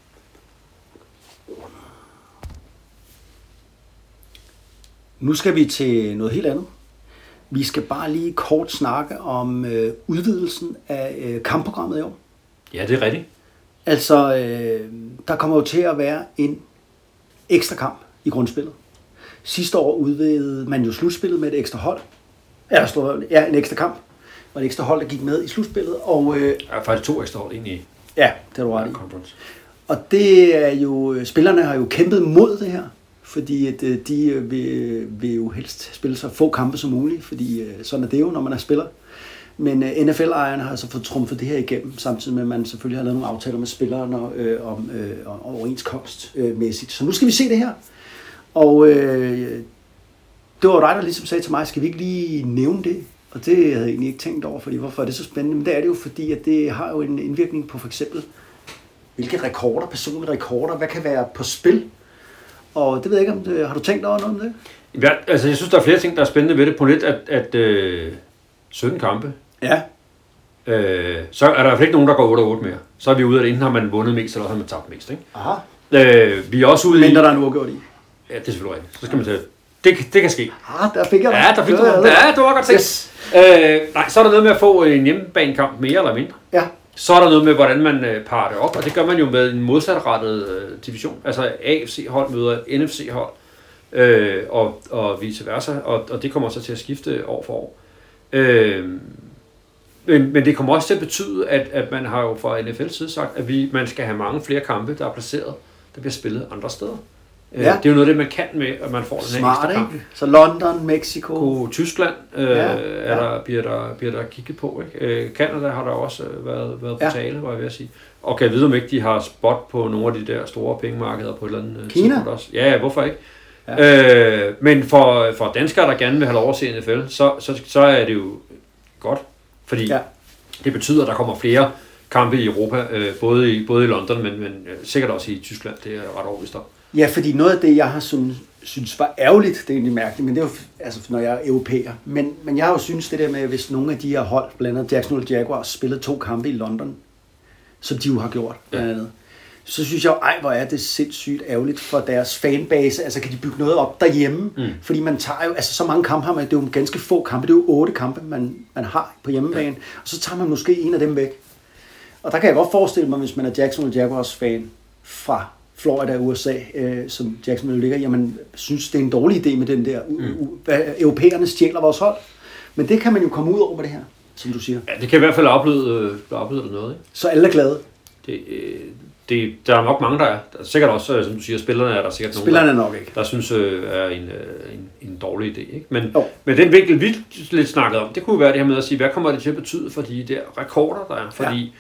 Nu skal vi til noget helt andet. Vi skal bare lige kort snakke om øh, udvidelsen af øh, kampprogrammet i år. Ja, det er rigtigt. Altså, øh, der kommer jo til at være en ekstra kamp i grundspillet. Sidste år udvidede man jo slutspillet med et ekstra hold. Ja, ja en ekstra kamp. Og et ekstra hold, der gik med i slutspillet. Og øh, har faktisk to ekstra hold ind i ja, det er du ret i. conference. Og det er jo, spillerne har jo kæmpet mod det her, fordi at øh, de øh, vil, vil jo helst spille så få kampe som muligt, fordi øh, sådan er det jo, når man er spiller. Men øh, NFL-ejerne har så fået trumfet det her igennem, samtidig med, at man selvfølgelig har lavet nogle aftaler med spillerne øh, om øh, om overenskomstmæssigt. Øh, så nu skal vi se det her. Og øh, det var dig, der ligesom sagde til mig, skal vi ikke lige nævne det? Og det havde jeg egentlig ikke tænkt over, fordi hvorfor er det så spændende? Men det er det jo, fordi at det har jo en indvirkning på for eksempel hvilke rekorder, personlige rekorder, hvad kan være på spil? Og det ved jeg ikke, om det, har du tænkt over noget om det? Ja, altså, jeg synes, der er flere ting, der er spændende ved det. På lidt, at, at øh, 17 kampe, Ja. øh, så er der i hvert fald ikke nogen, der går 8-8 mere. Så er vi ude af det, enten har man vundet mest, eller har man tabt mest. Ikke? Aha. Øh, vi er også ude i... Mindre der er en uafgjort i. Ja, det er selvfølgelig rigtigt. Så skal man tage... Det, det kan ske. Ah, der fik jeg. Ja, der fik Det du Ja, det var godt set. Yes. Øh, nej, så er der noget med at få en hjemmebanekamp mere eller mindre. Ja. Så er der noget med, hvordan man øh, parer det op, og det gør man jo med en modsatrettet øh, division. Altså AFC-hold møder NFC-hold, øh, og, og vice versa, og, og det kommer så til at skifte år for år. Øh, men, men det kommer også til at betyde, at, at man har jo fra NFL's side sagt, at vi, man skal have mange flere kampe, der er placeret, der bliver spillet andre steder. Øh, Ja. Det er jo noget af det, man kan med, at man får den Smart, ekstra kamp. ikke? Så London, Mexico. Tyskland øh, Ja, er der, bliver, der, bliver der kigget på. Ikke? Øh, Canada har der også øh, været, været på Ja. tale, var jeg ved at sige. Og kan jeg vide, om ikke de har spot på nogle af de der store pengemarkeder på et eller andet øh, Kina? tidspunkt også. Ja, ja, hvorfor ikke? Ja. Øh, men for, for danskere, der gerne vil have lov at se NFL, så, så, så er det jo godt. Fordi Ja. ja. det betyder, at der kommer flere kampe i Europa, øh, både, i, både i London, men, men øh, sikkert også i Tyskland. Det er ret overbevist om. Ja, fordi noget af det, jeg har synes, synes var ærgerligt, det er egentlig mærkeligt, men det er jo, altså, når jeg er europæer. Men, men jeg har jo synes det der med, hvis nogle af de her hold, blandt andet Jacksonville Jaguars, spillede to kampe i London, som de jo har gjort, blandt andet, så synes jeg jo, ej, hvor er det sindssygt ærgerligt for deres fanbase. Altså, kan de bygge noget op derhjemme? Mm. Fordi man tager jo, altså så mange kampe har man, det er jo ganske få kampe, det er jo otte kampe, man, man har på hjemmebane, ja. og så tager man måske en af dem væk. Og der kan jeg godt forestille mig, hvis man er Jacksonville Jaguars fan fra Florida, USA, øh, som Jacksonville ligger, jamen, synes, det er en dårlig idé med den der, mm. u- hvad, europæerne stjæler vores hold. Men det kan man jo komme ud over med det her, som du siger. Ja, det kan i hvert fald opløde, øh, opløde noget. Ikke? Så alle er glade. Det, øh, det, der er nok mange, der er. Der er sikkert også, øh, som du siger, spillerne er der sikkert Spillerne nogen, er nok ikke. der, der synes øh, er en, øh, en, en dårlig idé. Ikke? Men, Jo. men den vinkel, vi lidt snakkede om, det kunne være det her med at sige, hvad kommer det til at betyde for de der rekorder, der er? Fordi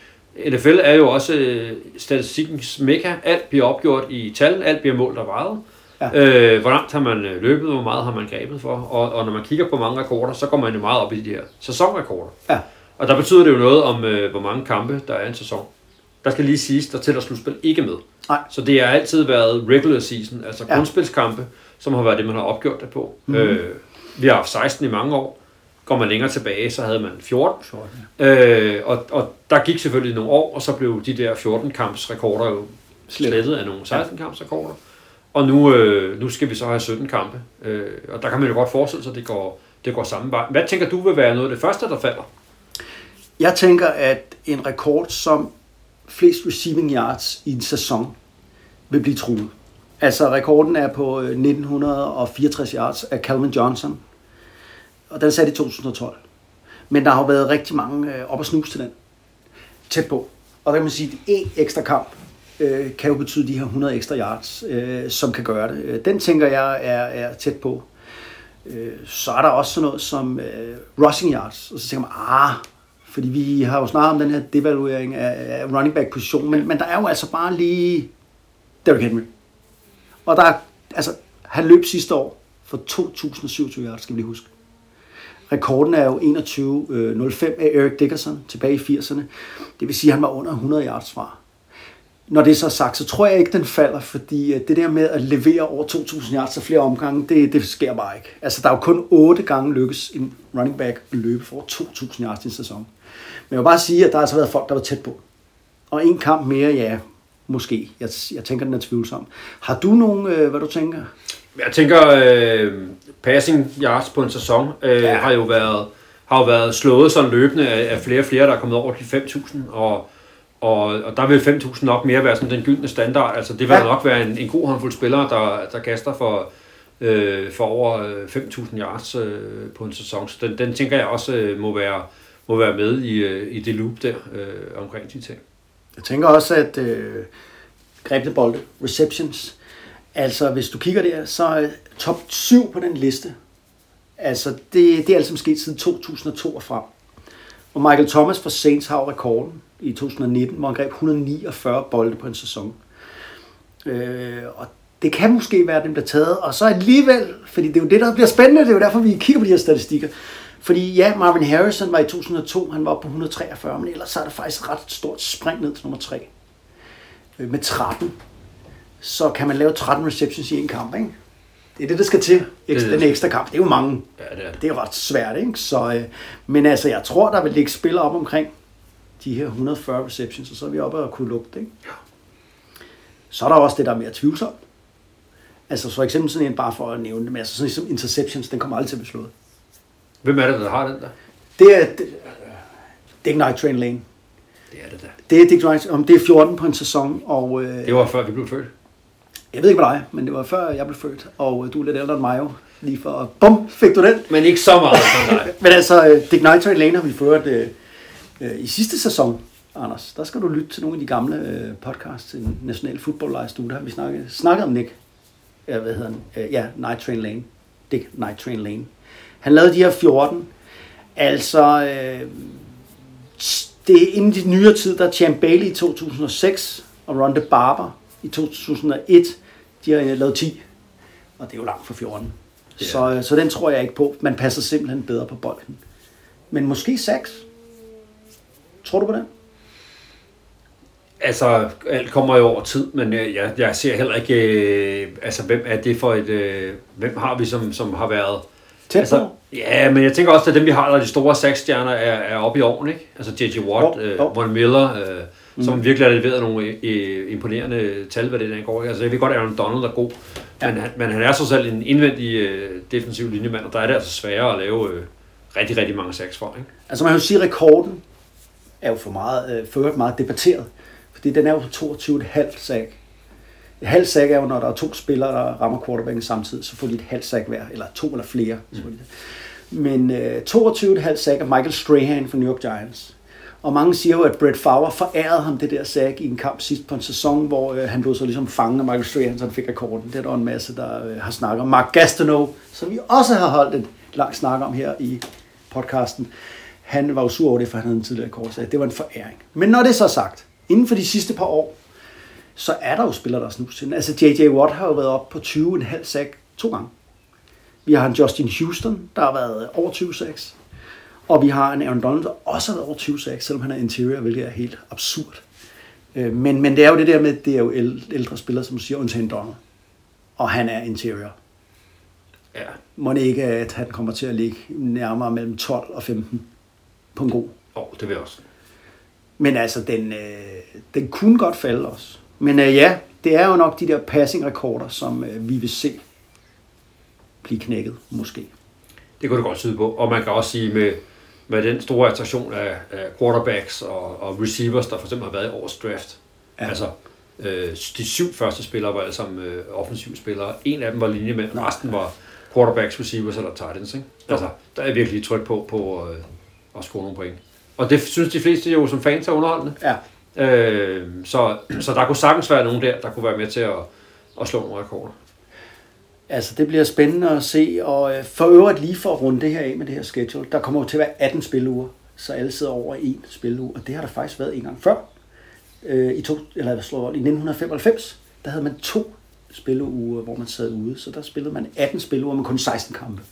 ja. NFL er jo også øh, statistikkens mekka. Alt bliver opgjort i tal, alt bliver målt og vejet. Ja. Øh, hvor langt har man øh, løbet, hvor meget har man grebet for? Og, og når man kigger på mange rekorder, så går man jo meget op i de her sæsonrekorder. Ja. Og der betyder det jo noget om, øh, hvor mange kampe der er i en sæson. Der skal lige siges, der tæller slutspil ikke med. Nej. Så det har altid været regular season, altså Ja. grundspilskampe, som har været det, man har opgjort det på. Mm-hmm. Øh, vi har haft 16 i mange år. Går man længere tilbage, så havde man 14. Øh, og, og der gik selvfølgelig nogle år, og så blev de der 14-kamps rekorder jo Slet. slettet af nogle 16-kamps rekorder. Og nu, øh, nu skal vi så have 17 kampe. Øh, og der kan man jo godt forestille sig, at det går, det går samme vej. Hvad tænker du vil være noget af det første, der falder? Jeg tænker, at en rekord som flest receiving yards i en sæson vil blive truet. Altså, rekorden er på øh, 1964 yards af Calvin Johnson, og den er sat i 2012. Men der har jo været rigtig mange øh, op og snus til den. Tæt på. Og der kan man sige, at en ekstra kamp øh, kan jo betyde de her 100 ekstra yards, øh, som kan gøre det. Øh, den tænker jeg er, er tæt på. Øh, så er der også sådan noget som øh, rushing yards. Og så tænker man, ah, fordi vi har jo snakket om den her devaluering af, running back position, men, men der er jo altså bare lige Derrick Henry. Og der er, altså, han løb sidste år for 2.027 yards, skal vi lige huske. Rekorden er jo 21.05 af Eric Dickerson tilbage i 80'erne. Det vil sige, at han var under 100 yards fra. Når det er så sagt, så tror jeg ikke, den falder, fordi øh, det der med at levere over 2.000 yards og flere omgange, det, det sker bare ikke. Altså, der er jo kun 8 gange lykkes en running back at løbe for over 2.000 yards i en sæson. Men jeg vil bare sige, at der har altså været folk, der var tæt på. Og en kamp mere, ja, måske. Jeg, jeg tænker, den er tvivlsom. Har du nogen, øh, hvad du tænker? Jeg tænker, øh, passing yards på en sæson øh, Ja. har jo været har jo været slået sådan løbende af, af flere og flere, der er kommet over de 5.000, og, og, og der vil 5.000 nok mere være sådan den gyldne standard. Altså det vil Ja. nok være en, en god håndfuld spillere, der, der kaster for, øh, for over øh, 5.000 yards øh, på en sæson. Så den, den tænker jeg også øh, må, være, må være med i, øh, i det loop der øh, omkring de ting. Jeg tænker også, at øh, grebne bolde, receptions, altså hvis du kigger der, så er top 7 på den liste. Altså det, det er altså sket siden 2002 og frem. Og Michael Thomas fra Saints har rekorden i 2019, hvor han greb 149 bolde på en sæson. Øh, og det kan måske være, at den bliver taget. Og så alligevel, fordi det er jo det, der bliver spændende, det er jo derfor, vi kigger på de her statistikker. Fordi ja, Marvin Harrison var i 2002, han var oppe på 143, men ellers så er der faktisk et ret stort spring ned til nummer 3. Øh, Med 13. Så kan man lave 13 receptions i en kamp, ikke? Det er det, der skal til. Ekstra, det. den ekstra kamp. Det er jo mange. Ja, det er det. Er ret svært, ikke? Så, øh, men altså, jeg tror, der vil ligge spillere op omkring de her 140 receptions, og så er vi oppe og kunne lugte, ikke? Ja. Så er der også det, der er mere tvivlsomt. Altså for eksempel sådan en, bare for at nævne det, men altså sådan som interceptions, den kommer aldrig til at blive slået. Hvem er det, der har den der? Det er, ikke Night Train Lane. Det er det der. Det er Dick Rice, om det er 14 på en sæson, og øh, Det var før vi blev født. jeg ved ikke med dig, men det var før jeg blev født, og øh, du er lidt ældre end mig jo, lige for, bum, fik du den. Men ikke så meget som dig. Men altså, øh, Dick Night Train Lane har vi ført øh, øh, i sidste sæson, Anders. Der skal du lytte til nogle af de gamle øh, podcasts til National Football Live Studio. Der har vi snakket, snakket om Nick. Ja, hvad hedder han? Øh, ja, Night Train Lane. Dick Night Train Lane. Han lavede de her 14. Altså, øh, det er inden de nyere tid, der er Champ Bailey i 2006 og Ronda Barber i 2001. De har lavet 10. Og det er jo langt fra 14. Ja. Så, øh, så den tror jeg ikke på. Man passer simpelthen bedre på bolden. Men måske 6. Tror du på det? Altså, alt kommer jo over tid, men øh, jeg, jeg ser heller ikke, øh, altså, hvem er det for et, øh, hvem har vi, som, som har været... Tæt altså? Ja, men jeg tænker også, at dem, vi har, der er de store seks-stjerner, er, er oppe i åren, ikke? Altså J.J. Watt, Jo, øh, jo. Von Miller, øh, mm. som virkelig har leveret nogle øh, imponerende tal, hvad det der går. Altså, jeg ved godt, at Aaron Donald er god, ja. men, han, men han er så selv en indvendig øh, defensiv linjemand, og der er det altså sværere at lave øh, rigtig, rigtig mange seks for, ikke? Altså man kan jo sige, at rekorden er jo for meget, øh, for meget debatteret. Fordi den er jo på 22,5 sack. Et halvt sack er jo, når der er to spillere, der rammer quarterbacken samtidig, så får de et halvt sack hver, eller to eller flere. Mm. Men øh, 22,5 sack af Michael Strahan fra New York Giants. Og mange siger jo, at Brett Favre forærede ham det der sack i en kamp sidst på en sæson, hvor øh, han blev så ligesom fanget af Michael Strahan, så han fik rekorden. Det er der en masse, der øh, har snakket om. Mark Gastineau, som vi også har holdt et langt snak om her i podcasten, han var jo sur over det, for han havde en tidligere så det var en foræring. Men når det er så sagt, inden for de sidste par år, så er der jo spillere, der er snus til den. Altså J.J. Watt har jo været op på 20,5 sack to gange. Vi har en Justin Houston, der har været over 20 sacks. Og vi har en Aaron Donald, der også har været over 20 sacks, selvom han er interior, hvilket er helt absurd. Øh, Men, men det er jo det der med, det er jo æl- ældre spillere, som siger, undtagen Donald. Og han er interior. Ja. Må det ikke, at han kommer til at ligge nærmere mellem 12 og 15 på en god. Oh, det vil jeg også. Men altså, den, øh, den kunne godt falde også. Men øh, ja, det er jo nok de der passing-rekorder, som øh, vi vil se blive knækket, måske. Det kunne det godt tyde på. Og man kan også sige med, med den store attraktion af, af quarterbacks og, og receivers, der for eksempel har været i årets draft. Ja. Altså, øh, de syv første spillere var alle sammen øh, offensive spillere. En af dem var linjemænd, resten var quarterbacks, receivers eller tight ends. Ikke? Altså, der er virkelig tryk på, på øh, at score nogle point. Og det synes de fleste jo som fans er underholdende. Ja, Øh, så, så der kunne sagtens være nogen der, der kunne være med til at, at slå nogle rekorder. altså det bliver spændende at se. Og øh, for øvrigt lige for at runde det her af med det her schedule, der kommer jo til at være 18 spilleuger, så alle sidder over en spilleuge. Og det har der faktisk været en gang før. Øh, i, to, eller slår I 1995, der havde man to spilleuger, hvor man sad ude. Så der spillede man 18 spilleuger med kun 16 kampe.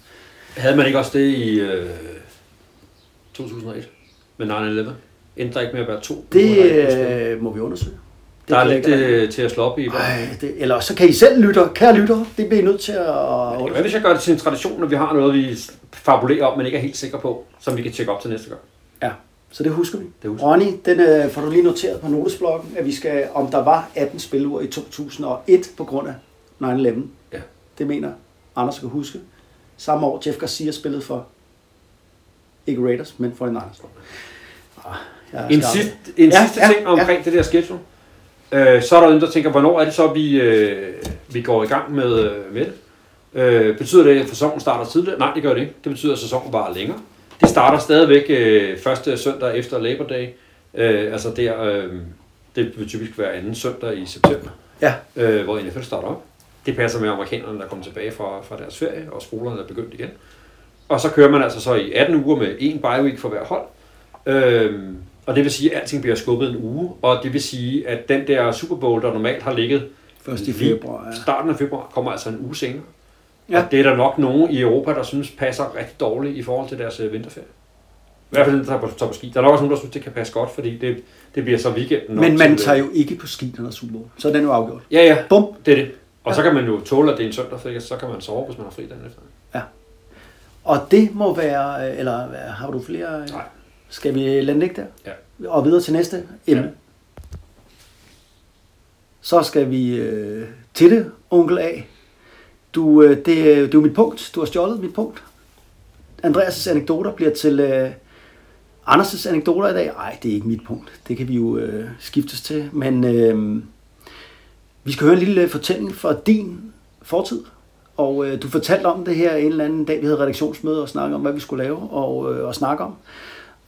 Havde man ikke også det i øh, 2001 med 9-11? Endte der ikke med at være to? Det øh, må vi undersøge. Det Der er kan lidt øh, til at slå op i. Ej, det, eller så kan I selv lytte, kære lytter, det bliver I nødt til at Hvad hvis jeg gør det til en tradition, når vi har noget, vi fabulerer om, men ikke er helt sikre på, som vi kan tjekke op til næste gang? Ja, så det husker vi. Det husker Ronny, den øh, får du lige noteret på notesblokken, at vi skal, om der var 18 spiluger i 2001 på grund af 9-11. Ja. Det mener Anders skal huske. Samme år Jeff Garcia spillede for, ikke Raiders, men for Niners. Ah, jeg er En, sidste, en Ja, sidste ja, ting omkring ja. det der schedule. Øh, så er der nogen, der tænker, hvornår er det så, vi, øh, vi går i gang med, øh, med det? Øh, betyder det, at sæsonen starter tidligere? Nej, det gør det ikke. Det betyder, at sæsonen bare længere. Det starter stadigvæk øh, første søndag efter Labor Day. Øh, altså der, øh, det vil typisk være anden søndag i september, Ja, øh, hvor NFL starter op. Det passer med amerikanerne, der kommer tilbage fra, fra deres ferie, og skolerne er begyndt igen. Og så kører man altså så i 18 uger med en bye week for hver hold. Øhm, og det vil sige, at alting bliver skubbet en uge, og det vil sige, at den der Super Bowl, der normalt har ligget først i februar. Ja. starten af februar, kommer altså en uge senere. Ja. Ja. Og det er der nok nogen i Europa, der synes passer rigtig dårligt i forhold til deres øh, vinterferie. I hvert fald den, der tager på, ski. Der er nok også nogen, der synes, det kan passe godt, fordi det, det bliver så weekenden. Men man tager øh, jo ikke på ski, når der er Super Bowl. Så er den jo afgjort. Ja, ja. Bum. Det er det. Og så kan man jo tåle, at det er en søndag, for så kan man sove, hvis man har fri den efter. Og det må være, øh, eller har du flere? Nej. Skal vi lade den ligge der? Ja. Og videre til næste emne. Ja. Så skal vi øh, til det, onkel A. Du, øh, det, det er jo mit punkt. Du har stjålet mit punkt. Andreas' anekdoter bliver til øh, Anders' anekdoter i dag. Nej, det er ikke mit punkt. Det kan vi jo øh, skiftes til. Men øh, vi skal høre en lille fortælling fra din fortid. Og øh, du fortalte om det her en eller anden dag, vi havde redaktionsmøde og snakke om, hvad vi skulle lave og, øh, og snakke om.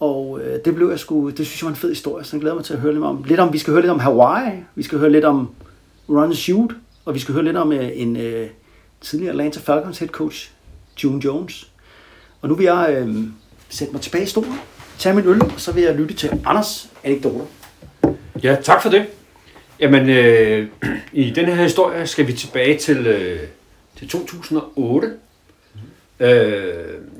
Og øh, det blev jeg sgu, det synes jeg var en fed historie, så jeg glæder mig til at høre lidt om. Lidt om, vi skal høre lidt om Hawaii, vi skal høre lidt om run shoot, og vi skal høre lidt om øh, en øh, tidligere Atlanta Falcons head coach, June Jones. Og nu vil jeg øh, sætte mig tilbage i stolen, tage min øl, og så vil jeg lytte til Anders anekdoter. Ja, tak for det. Jamen, øh, i den her historie skal vi tilbage til, øh, til 2008. Øh,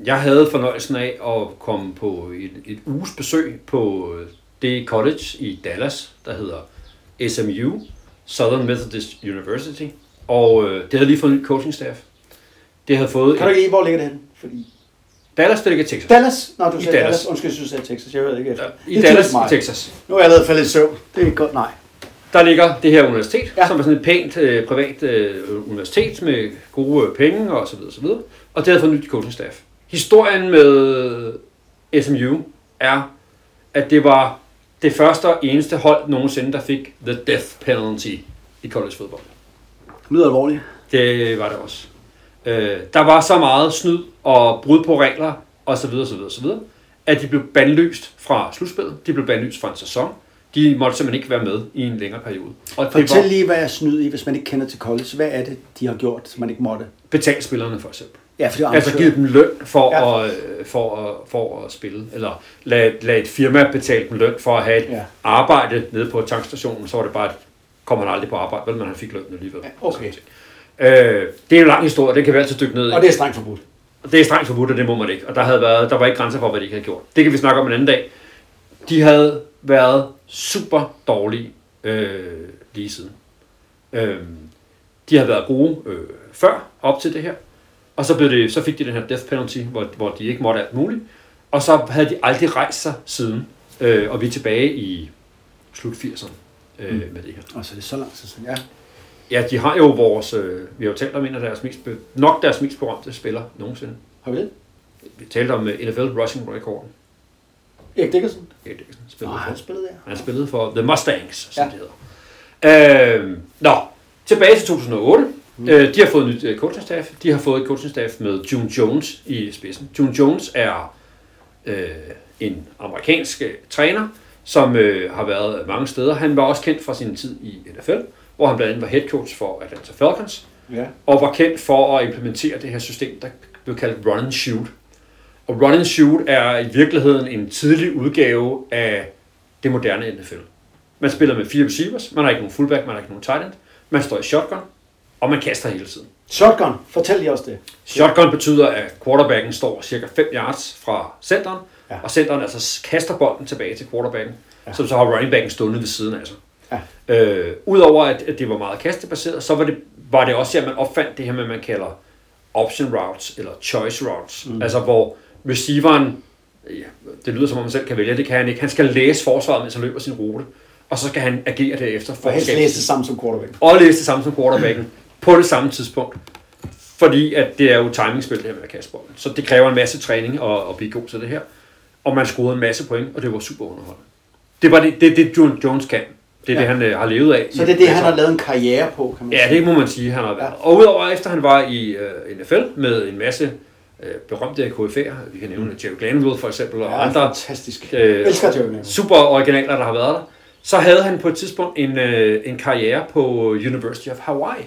jeg havde fornøjelsen af at komme på et, et uges besøg på øh, det college i Dallas, der hedder SMU, Southern Methodist University. Og øh, det havde lige fået en coaching staff. Det havde fået... Kan du ikke, hvor ligger det henne? Fordi Dallas, det ligger i Texas. Dallas? Nå, du I sagde Dallas. Dallas. Undskyld, jeg synes, du sagde Texas. Jeg ved ikke efter. Ja, I Det Dallas, mig. i Texas. Nu er jeg allerede faldet i søvn. Det er ikke godt, nej. Der ligger det her universitet, ja. som er sådan et pænt øh, privat øh, universitet med gode øh, penge og så videre, så videre. Og det havde fået nyt coaching staff. Historien med SMU er, at det var det første og eneste hold nogensinde, der fik the death penalty i college fodbold. Lyder alvorligt. Det var det også. Øh, der var så meget snyd og brud på regler og så videre, så videre, så videre, at de blev bandlyst fra slutspillet. De blev bandlyst fra en sæson. De måtte simpelthen ikke være med i en længere periode. Og Fortæl var lige, hvad jeg snyd i, hvis man ikke kender til college. Hvad er det, de har gjort, som man ikke måtte? betalt spillerne for eksempel. Ja, for det er Altså givet dem løn for, Ja. at, øh, for, at, for at spille. Eller lad, lad et firma betale dem løn for at have et Ja. ja. arbejde nede på tankstationen. Så var det bare, at kom han aldrig på arbejde, vel, men han fik løn alligevel. Ja, okay. Øh, det er en lang historie, det kan vi altid dykke ned i. Og det er strengt forbudt. Og det er strengt forbudt, og det må man ikke. Og der, havde været, der var ikke grænser for, hvad de ikke havde gjort. Det kan vi snakke om en anden dag. De havde været super dårlige øh, lige siden. Øh, de havde været gode øh, før, op til det her. Og så, blev det, så fik de den her death penalty, hvor, hvor de ikke måtte alt muligt. Og så havde de aldrig rejst sig siden. Øh, og vi er tilbage i slut 80'erne øh, mm. med det her. Og så er det så lang tid siden. Ja. Ja, de har jo vores, øh, vi har jo talt om en af deres mest, nok deres mest berømte spillere nogensinde. Har vi det? Vi talte om øh, NFL rushing rekorden. Erik Dickerson? Erik Dickerson Nå, spillede han for. spillede der. Han spillede for The Mustangs, som ja. det hedder. Øh, nå, tilbage til 2008. Mm. Øh, de har fået et nyt øh, coaching staff. De har fået et coaching staff med June Jones i spidsen. June Jones er øh, en amerikansk øh, træner, som øh, har været mange steder. Han var også kendt fra sin tid i NFL, hvor han blandt andet var head coach for Atlanta Falcons Ja. og var kendt for at implementere det her system, der blev kaldt run and shoot. Og run and shoot er i virkeligheden en tidlig udgave af det moderne NFL. Man spiller med fire receivers, man har ikke nogen fullback, man har ikke nogen tight end, man står i shotgun, og man kaster hele tiden. Shotgun. Fortæl lige os det. Shotgun betyder, at quarterbacken står cirka 5 yards fra centeren, Ja. og centeren altså kaster bolden tilbage til quarterbacken, ja. som så har running backen stående ved siden af sig. Ja. Øh, Udover at, at det var meget kastebaseret, så var det, var det også, at man opfandt det her med, man kalder option routes, eller choice routes. Mm. Altså hvor receiveren, ja, det lyder som om man selv kan vælge, det kan han ikke. Han skal læse forsvaret, mens han løber sin rute, og så skal han agere derefter. For Og helst læse det samme som quarterback. og læse det samme som quarterbacken på det samme tidspunkt. Fordi at det er jo timingspil, det her med at kaste bolden. Så det kræver en masse træning at, at blive god til det her. Og man scorede en masse point, og det var super underholdende. Det var det, det, det John Jones kan. Det er Ja. ja. det, han øh, har levet af. Så det er det, han har lavet en karriere på, kan man Ja, sige. det må man sige, han har været. Ja. Ja. Og udover efter han var i uh, NFL med en masse uh, berømte KF'er, vi kan nævne Jerry Glanville for eksempel, og Ja, andre fantastisk. øh, super originaler, der har været der, så havde han på et tidspunkt en, øh, en karriere på University of Hawaii,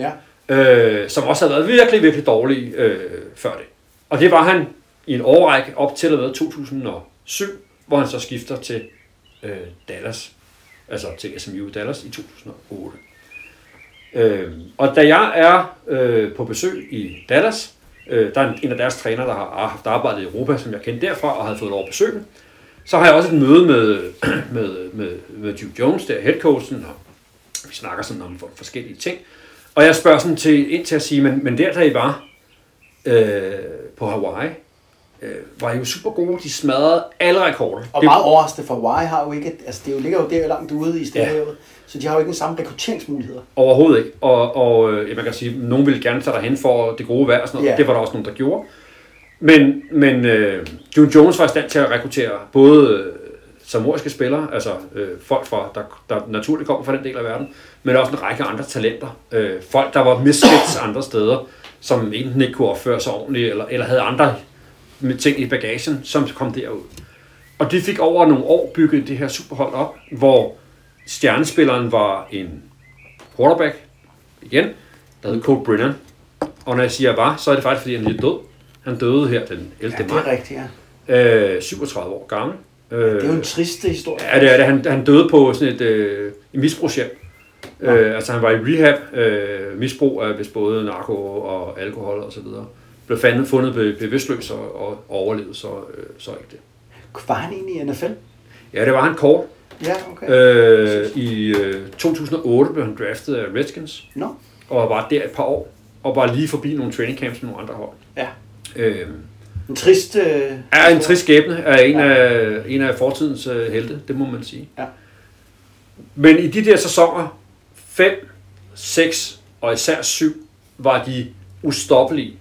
Ja. øh, som også havde været virkelig, virkelig dårlig øh, før det. Og det var han i en årrække op til og med 2007, hvor han så skifter til øh, Dallas, altså til SMU Dallas i 2008. Øh, og da jeg er øh, på besøg i Dallas, øh, der er en, en af deres trænere, der har haft arbejdet i Europa, som jeg kendte derfra, og havde fået lov at besøge. Så har jeg også et møde med, med, med, med Duke Jones, der er headcoachen, og vi snakker sådan om forskellige ting. Og jeg spørger sådan til, ind til at sige, men, men der, da I var øh, på Hawaii, øh, var I jo super gode. De smadrede alle rekorder. Og Det- meget overraskende, for Hawaii har jo ikke, altså det jo ligger jo der langt ude i Stillehavet, ja. så de har jo ikke den samme rekrutteringsmuligheder. Overhovedet ikke. Og, og øh, man kan sige, at nogen ville gerne tage derhen for det gode vejr og sådan noget. Ja. Det var der også nogen, der gjorde. Men, men øh, June Jones var i stand til at rekruttere både samoriske spillere, altså øh, folk, fra, der, der naturligt kommer fra den del af verden, men også en række andre talenter. Øh, folk, der var misfits andre steder, som enten ikke kunne opføre sig ordentligt, eller, eller havde andre med ting i bagagen, som kom derud. Og de fik over nogle år bygget det her superhold op, hvor stjernespilleren var en quarterback, igen, der hed Cole Brennan. Og når jeg siger var, så er det faktisk, fordi han er død. Han døde her den 11. Ja, det er maj, rigtigt, ja. øh, 37 år gammel. Øh, Det er jo en trist historie. Ja, det er det. Han, han døde på sådan et, øh, misbrugshjem. Øh, altså han var i rehab, øh, misbrug af hvis både narko og alkohol og så videre. Blev fandet, fundet be- bevidstløs og, og overlevede så, øh, så ikke det. Var han egentlig i NFL? Ja, det var han kort. Ja, okay. Øh, I øh, 2008 blev han draftet af Redskins, Nå, og var der et par år, og var lige forbi nogle training camps med nogle andre hold. ja. Øh, En trist... Øh, er en trist skæbne af en, af, en af fortidens øh, helte, det må man sige. Ja. Men i de der sæsoner, 5, 6 og især 7, var de ustoppelige.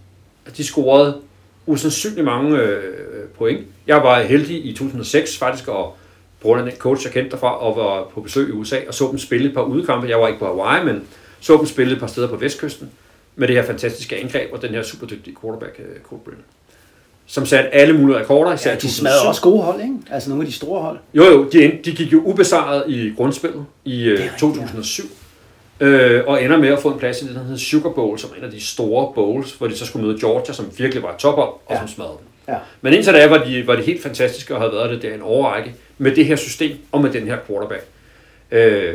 De scorede usandsynligt mange øh, point. Jeg var heldig i 2006 faktisk, og af den coach, jeg kendte derfra, og var på besøg i USA, og så dem spille et par udkampe. Jeg var ikke på Hawaii, men så dem spille et par steder på vestkysten, med det her fantastiske angreb, og den her superdygtige quarterback, øh, Cole Brennan, som satte alle mulige rekorder, især ja, de 2007. smadrede også gode hold, ikke? Altså nogle af de store hold. Jo, jo, de, de gik jo ubesejret i grundspillet i øh, rigtigt, 2007. Øh, og ender med at få en plads i det, der hedder Sugar Bowl, som er en af de store bowls, hvor de så skulle møde Georgia, som virkelig var tophold, og Ja. som smadrede dem. Ja. Men indtil da var de, var de helt fantastiske og havde været det der en overrække med det her system og med den her quarterback. Øh,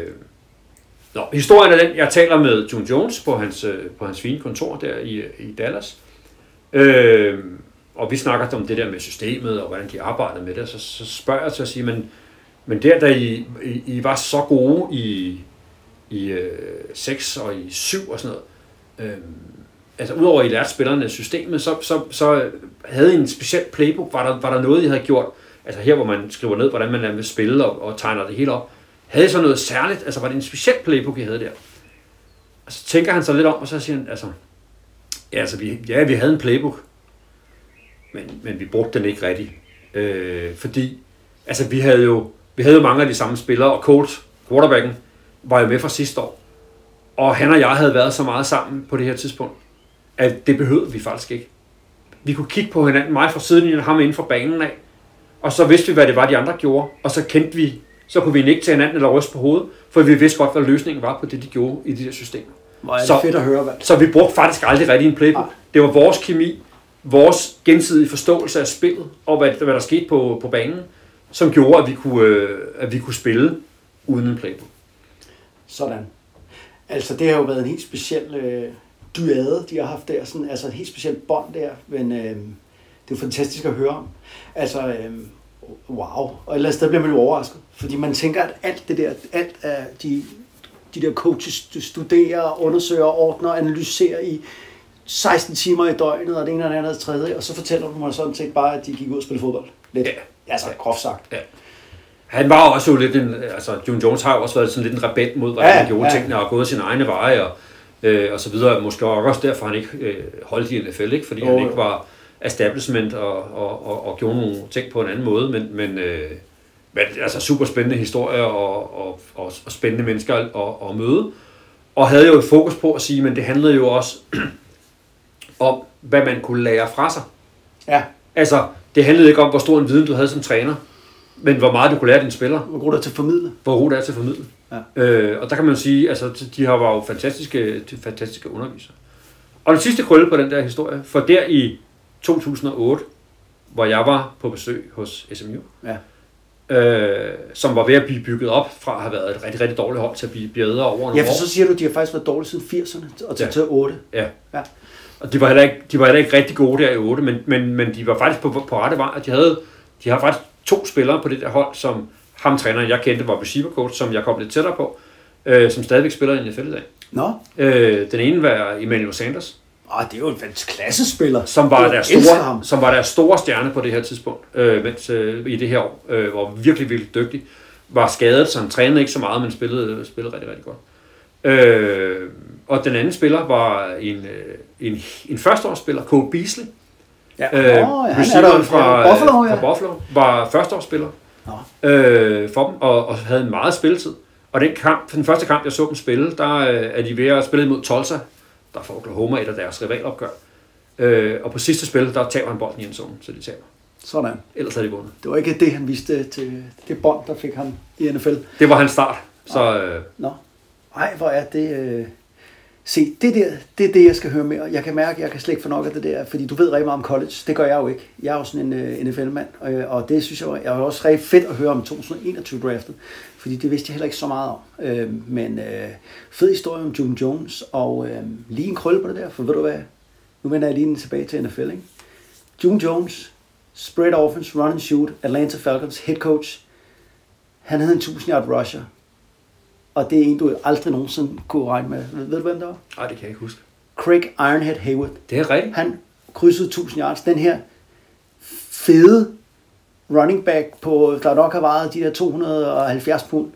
nå, historien er den, jeg taler med June Jones på hans, øh, på hans fine kontor der i, i Dallas. Øh, og vi snakker om det der med systemet og hvordan de arbejder med det. Så, så spørger jeg til at sige, men, men der da I, I, I var så gode i, i øh, 6 og i 7 og sådan noget, øh, altså udover at I lærte spillerne systemet, så, så, så havde I en speciel playbook. Var der, var der noget, I havde gjort, altså her hvor man skriver ned, hvordan man vil spille og, og tegner det hele op. Havde I så noget særligt? Altså var det en speciel playbook, I havde der? Og så tænker han så lidt om, og så siger han, altså, ja, altså vi, ja, vi havde en playbook, men, men vi brugte den ikke rigtigt. Øh, fordi, altså vi havde jo, vi havde jo mange af de samme spillere, og Colt, quarterbacken, var jo med fra sidste år. Og han og jeg havde været så meget sammen på det her tidspunkt, at det behøvede vi faktisk ikke. Vi kunne kigge på hinanden, mig fra sidelinjen og ham inden for banen af, og så vidste vi, hvad det var, de andre gjorde, og så kendte vi, så kunne vi nikke til hinanden eller ryste på hovedet, for vi vidste godt, hvad løsningen var på det, de gjorde i de der systemer. Hvor er det Så- fedt at høre, hvad. Så vi brugte faktisk aldrig rigtig en playbook. Nej. Det var vores kemi, vores gensidige forståelse af spillet, og hvad, hvad der skete på, på banen, som gjorde, at vi, kunne, øh, at vi kunne spille uden en playbook. Sådan. Altså, det har jo været en helt speciel øh, dyade, de har haft der. Sådan, altså, et helt specielt bånd der. Men øh, det er jo fantastisk at høre om. Altså, øh, wow. Og ellers, der bliver man jo overrasket. Fordi man tænker, at alt det der, alt af de, de der coaches studerer, undersøger, ordner, analyserer i 16 timer i døgnet, og det ene og det andet og det tredje, og så fortæller du mig sådan set bare, at de gik ud og spille fodbold. Lidt. Ja. Altså, groft sagt. Ja. Han var også jo lidt en, altså June Jones har jo også været sådan lidt en rebel mod, hvordan Ja, han gjorde ja. tingene, og gået sine egne veje, og, øh, og så videre. Måske også derfor, han ikke øh, holdt i NFL, ikke? fordi Jo, han ikke var establishment og, og, og, og gjorde nogle ting på en anden måde, men, men, øh, men altså super spændende historier og, og, og, og spændende mennesker at, at, at møde. Og havde jo et fokus på at sige, men det handlede jo også om, hvad man kunne lære fra sig. Ja, Altså, det handlede ikke om, hvor stor en viden du havde som træner, men hvor meget du kunne lære af dine spillere hvor god er til at formidle. hvor god det er til at formidle. Ja. Øh, og der kan man sige, altså de har var jo fantastiske, fantastiske undervisere. Og den sidste krølle på den der historie, for der i 2008, hvor jeg var på besøg hos SMU, Ja. øh, som var ved at blive bygget op fra at have været et rigtig, rigtig dårligt hold til at blive bedre over nogle Ja, for år. så siger du, at de har faktisk været dårlige siden 80'erne og til, Ja. til 8. Ja. Ja. Og de var, heller ikke, de var heller ikke rigtig gode der i 8, men, men, men de var faktisk på, på rette vej, og de havde, de har faktisk to spillere på det der hold, som ham træneren, jeg kendte, var receiver coach, som jeg kom lidt tættere på, øh, som stadigvæk spiller i NFL i dag. Nå, Øh, den ene var Emmanuel Sanders, Åh, det er jo en fantastisk klassespiller. som var, deres store, ham. som var deres store stjerne på det her tidspunkt, øh, mens, øh, i det her år, øh, var virkelig, virkelig dygtig. Var skadet, så han trænede ikke så meget, men spillede, spillede rigtig, rigtig godt. Øh, og den anden spiller var en, øh, en, en førsteårsspiller, Cole Beasley, Ja, Øh, Nå, ja, han er der fra, Buffalo, ja. fra Buffalo var førsteårsspiller Nå. øh, for dem, og, og havde en meget spilletid. Og den kamp, den første kamp, jeg så dem spille, der øh, er de ved at spille mod Tulsa, der får Oklahoma et af deres rivalopgør. Øh, og på sidste spil, der taber han bolden i en zone, så de taber. Sådan. Ellers havde de vundet. Det var ikke det, han viste til det bånd, der fik ham i NFL. Det var hans start. Så øh, Nå. Ej, hvor er det... Øh... Se, det der, det er det, jeg skal høre mere. Jeg kan mærke, at jeg kan slet ikke få nok af det der, fordi du ved rigtig meget om college. Det gør jeg jo ikke. Jeg er jo sådan en øh, uh, NFL-mand, og, og det synes jeg, jeg er også rigtig fedt at høre om 2021-draftet, fordi det vidste jeg heller ikke så meget om. Uh, men uh, fed historie om June Jones, og uh, lige en krølle på det der, for ved du hvad? Nu vender jeg lige tilbage til NFL, ikke? June Jones, spread offense, run and shoot, Atlanta Falcons head coach. Han havde en 1000 yard rusher, og det er en, du aldrig nogensinde kunne regne med. Ved, ved du, hvem det var? ej, det kan jeg ikke huske. Craig Ironhead Hayward. Det er rigtigt. Han krydsede 1000 yards. Den her fede running back, på, der nok har vejet de der 270 pund.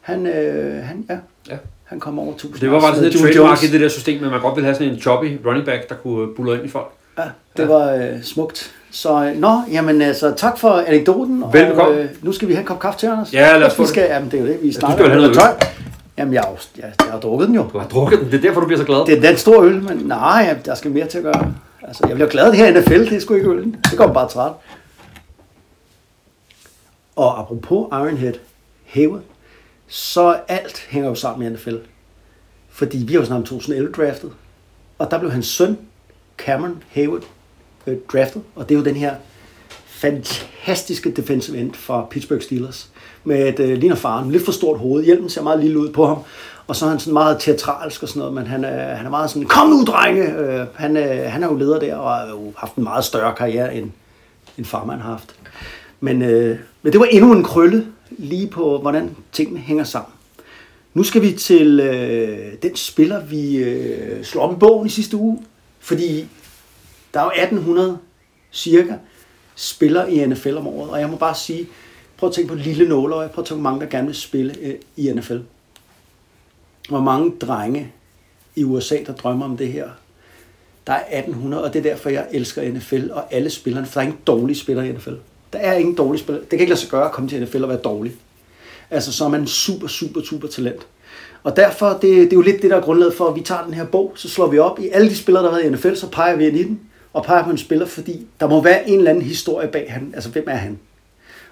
Han, øh, han, ja, Ja. han kom over 1000 Det var bare sådan et trademark i det der system, men man godt ville have sådan en choppy running back, der kunne bulle ind i folk. Ja, det var øh, smukt. Så øh, nå, jamen altså, tak for anekdoten. Velbekomme. Og, øh, nu skal vi have en kop kaffe til, Anders. Ja, lad os få det. skal, Jamen, det er jo det, vi snakker skal vel have om. noget tøj. Jamen, jeg har, jeg, jeg har drukket den jo. Du har drukket den, det er derfor, du bliver så glad. Det er den store øl, men nej, der skal mere til at gøre. Altså, jeg bliver glad det her i NFL, det er sgu ikke øllen. Det kommer bare træt. Og apropos Ironhead Hayward, så alt hænger jo sammen i NFL. Fordi vi har jo snart 2011 draftet, og der blev hans søn, Cameron Hayward, øh, draftet. Og det er jo den her fantastiske defensive end fra Pittsburgh Steelers. Med et øh, ligner faren, lidt for stort hoved. Hjelmen ser meget lille ud på ham. Og så er han sådan meget teatralsk og sådan noget, men han er, han er meget sådan, kom nu drenge! Øh, han, øh, han er jo leder der og har jo haft en meget større karriere, end, end farmand har haft. Men, øh, men det var endnu en krølle lige på, hvordan tingene hænger sammen. Nu skal vi til øh, den spiller, vi øh, slår op i bogen i sidste uge. Fordi der er jo 1800 cirka spillere i NFL om året. Og jeg må bare sige, prøv at tænke på lille nåløje. Prøv at tænke på mange, der gerne vil spille øh, i NFL. Hvor mange drenge i USA, der drømmer om det her. Der er 1800, og det er derfor, jeg elsker NFL og alle spillerne. For der er ingen dårlige spillere i NFL. Der er ingen dårlige spillere. Det kan ikke lade sig gøre at komme til NFL og være dårlig. Altså, så er man super, super, super talent. Og derfor, det, det er jo lidt det, der er grundlaget for, at vi tager den her bog, så slår vi op i alle de spillere, der har været i NFL, så peger vi ind i den, og peger på en spiller, fordi der må være en eller anden historie bag han. Altså, hvem er han?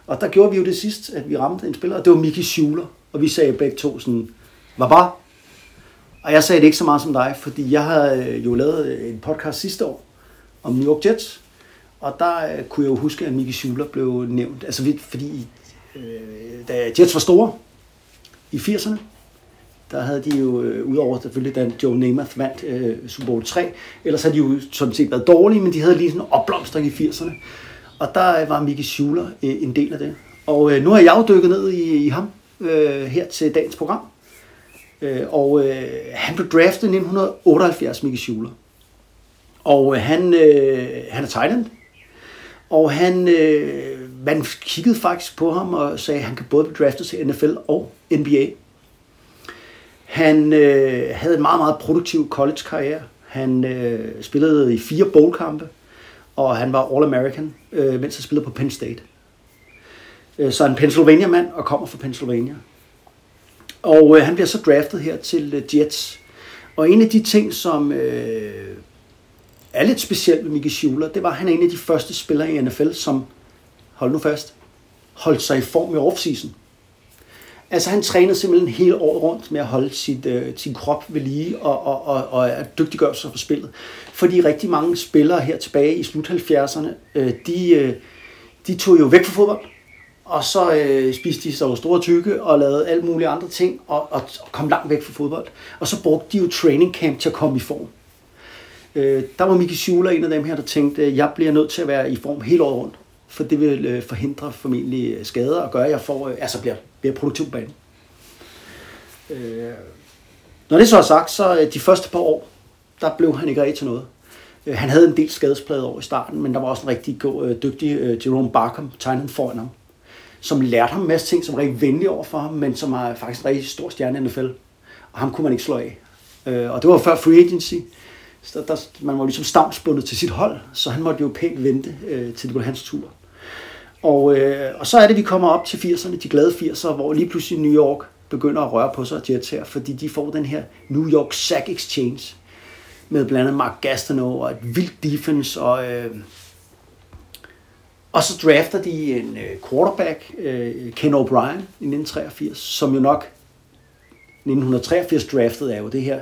Og der gjorde vi jo det sidst, at vi ramte en spiller, og det var Miki Schuler, og vi sagde begge to sådan, var bare. Og jeg sagde det ikke så meget som dig, fordi jeg havde øh, jo lavet øh, en podcast sidste år om New York Jets, og der øh, kunne jeg jo huske, at Miki Schuler blev nævnt. Altså vi- fordi, øh, da Jets var store i 80'erne, der havde de jo, øh, udover selvfølgelig, da Joe Namath vandt øh, Super Bowl 3, ellers havde de jo sådan set været dårlige, men de havde lige sådan en opblomstring i 80'erne. Og der øh, var Mickey Schuler øh, en del af det. Og øh, nu har jeg jo dykket ned i, i ham øh, her til dagens program. Øh, og øh, han blev draftet i 1978, Mickey Schuler. Og øh, han, øh, han er Thailand. Og han, øh, man kiggede faktisk på ham og sagde, at han kan både blive draftet til NFL og NBA. Han øh, havde en meget, meget produktiv college-karriere. Han øh, spillede i fire bowlkampe, og han var All-American, øh, mens han spillede på Penn State. Øh, så er en Pennsylvania-mand og kommer fra Pennsylvania. Og øh, han bliver så draftet her til øh, Jets. Og en af de ting, som øh, er lidt specielt med Mickey Schuler, det var, at han er en af de første spillere i NFL, som, hold nu fast, holdt sig i form i offseason. Altså han trænede simpelthen hele året rundt med at holde sit, øh, sin krop ved lige og, og, og, og at dygtiggøre sig for spillet. Fordi rigtig mange spillere her tilbage i slut 70'erne, øh, de, øh, de tog jo væk fra fodbold, og så øh, spiste de sig jo store tykke og lavede alle mulige andre ting og, og, og kom langt væk fra fodbold. Og så brugte de jo training camp til at komme i form. Øh, der var Miki Schuler en af dem her, der tænkte, jeg bliver nødt til at være i form hele året rundt, for det vil øh, forhindre formentlig øh, skader og gøre, at jeg får, øh, altså bliver, bliver produktiv på. Øh, Når det så er sagt, så øh, de første par år, der blev han ikke rigtig til noget. Øh, Han havde en del skadesplade over i starten, men der var også en rigtig god, øh, dygtig øh, Jerome Barkham, tegnet foran ham, som lærte ham en masse ting, som var rigtig venlig over for ham, men som er faktisk en rigtig stor stjerne i NFL. Og ham kunne man ikke slå af. Øh, Og det var før free agency. Så der, man var ligesom stavnsbundet til sit hold, så han måtte jo pænt vente, øh, til det blev hans tur. Og, øh, og så er det, vi kommer op til 80'erne, de glade 80'ere, hvor lige pludselig New York begynder at røre på sig, Jets her, fordi de får den her New York Sack Exchange, med blandt andet Mark Gastineau og et vildt defense, og, øh, og så drafter de en øh, quarterback, øh, Ken O'Brien, i 1983, som jo nok 1983 draftet er jo det her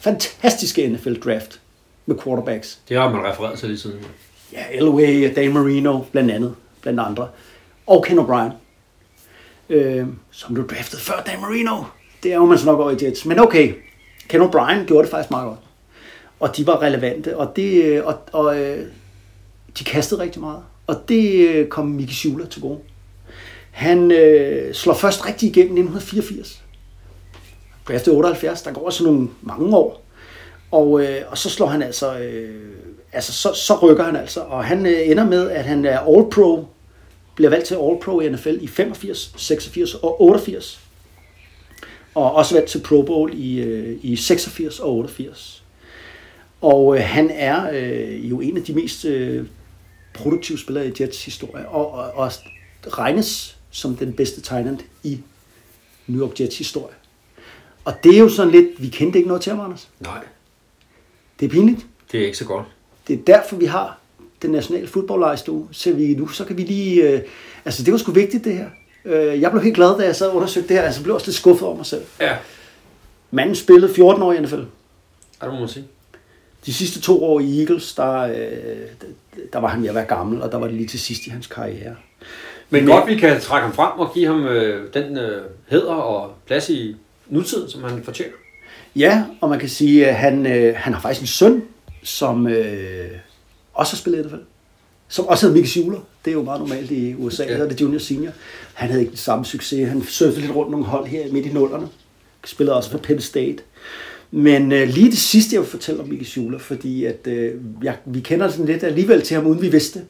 fantastiske NFL-draft med quarterbacks. Det har man refereret til lige siden. Ja, Elway, Dan Marino, blandt andet, blandt andre. Og Ken O'Brien, øh, som du draftet før Dan Marino. Det er jo man så nok over i Jets. Men okay, Ken O'Brien gjorde det faktisk meget godt. Og de var relevante, og, det, øh, og, og øh, de kastede rigtig meget. Og det øh, kom Mickey Schuler til gode. Han øh, slår først rigtig igennem i 1984. Draftet 78, der går også nogle mange år. Og, øh, og så slår han altså, øh, altså så, så rykker han altså, og han øh, ender med, at han er All-Pro, bliver valgt til All-Pro i NFL i 85, 86 og 88. Og også valgt til Pro Bowl i, øh, i 86 og 88. Og øh, han er øh, jo en af de mest øh, produktive spillere i Jets historie, og, og, og regnes som den bedste tight i New York Jets historie. Og det er jo sådan lidt, vi kendte ikke noget til ham, Anders. Nej, Det er pinligt. det er ikke så godt. Det er derfor, vi har den nationale fodboldlejstue, så vi nu, så kan vi lige, øh, altså det var sgu vigtigt det her. Øh, jeg blev helt glad, da jeg sad og undersøgte det her, altså jeg blev også lidt skuffet over mig selv. Ja, Manden spillede 14 år i NFL. ja det må man sige. De sidste to år i Eagles, der, øh, der var han ved at være gammel, og der var det lige til sidst i hans karriere. Men godt, vi kan trække ham frem og give ham øh, den øh, hæder og plads i nutiden, som han fortjener. Ja, og man kan sige, at han, øh, han har faktisk en søn, som øh, også har spillet NFL. Som også hedder Mickey Schuler. Det er jo meget normalt i USA, Ja. ja. det junior senior. Han havde ikke den samme succes. Han surfede lidt rundt nogle hold her midt i nullerne. Spillede også for Penn State. Men øh, lige det sidste, jeg vil fortælle om Mickey Schuler, fordi at, øh, jeg, vi kender sådan lidt alligevel til ham, uden vi vidste.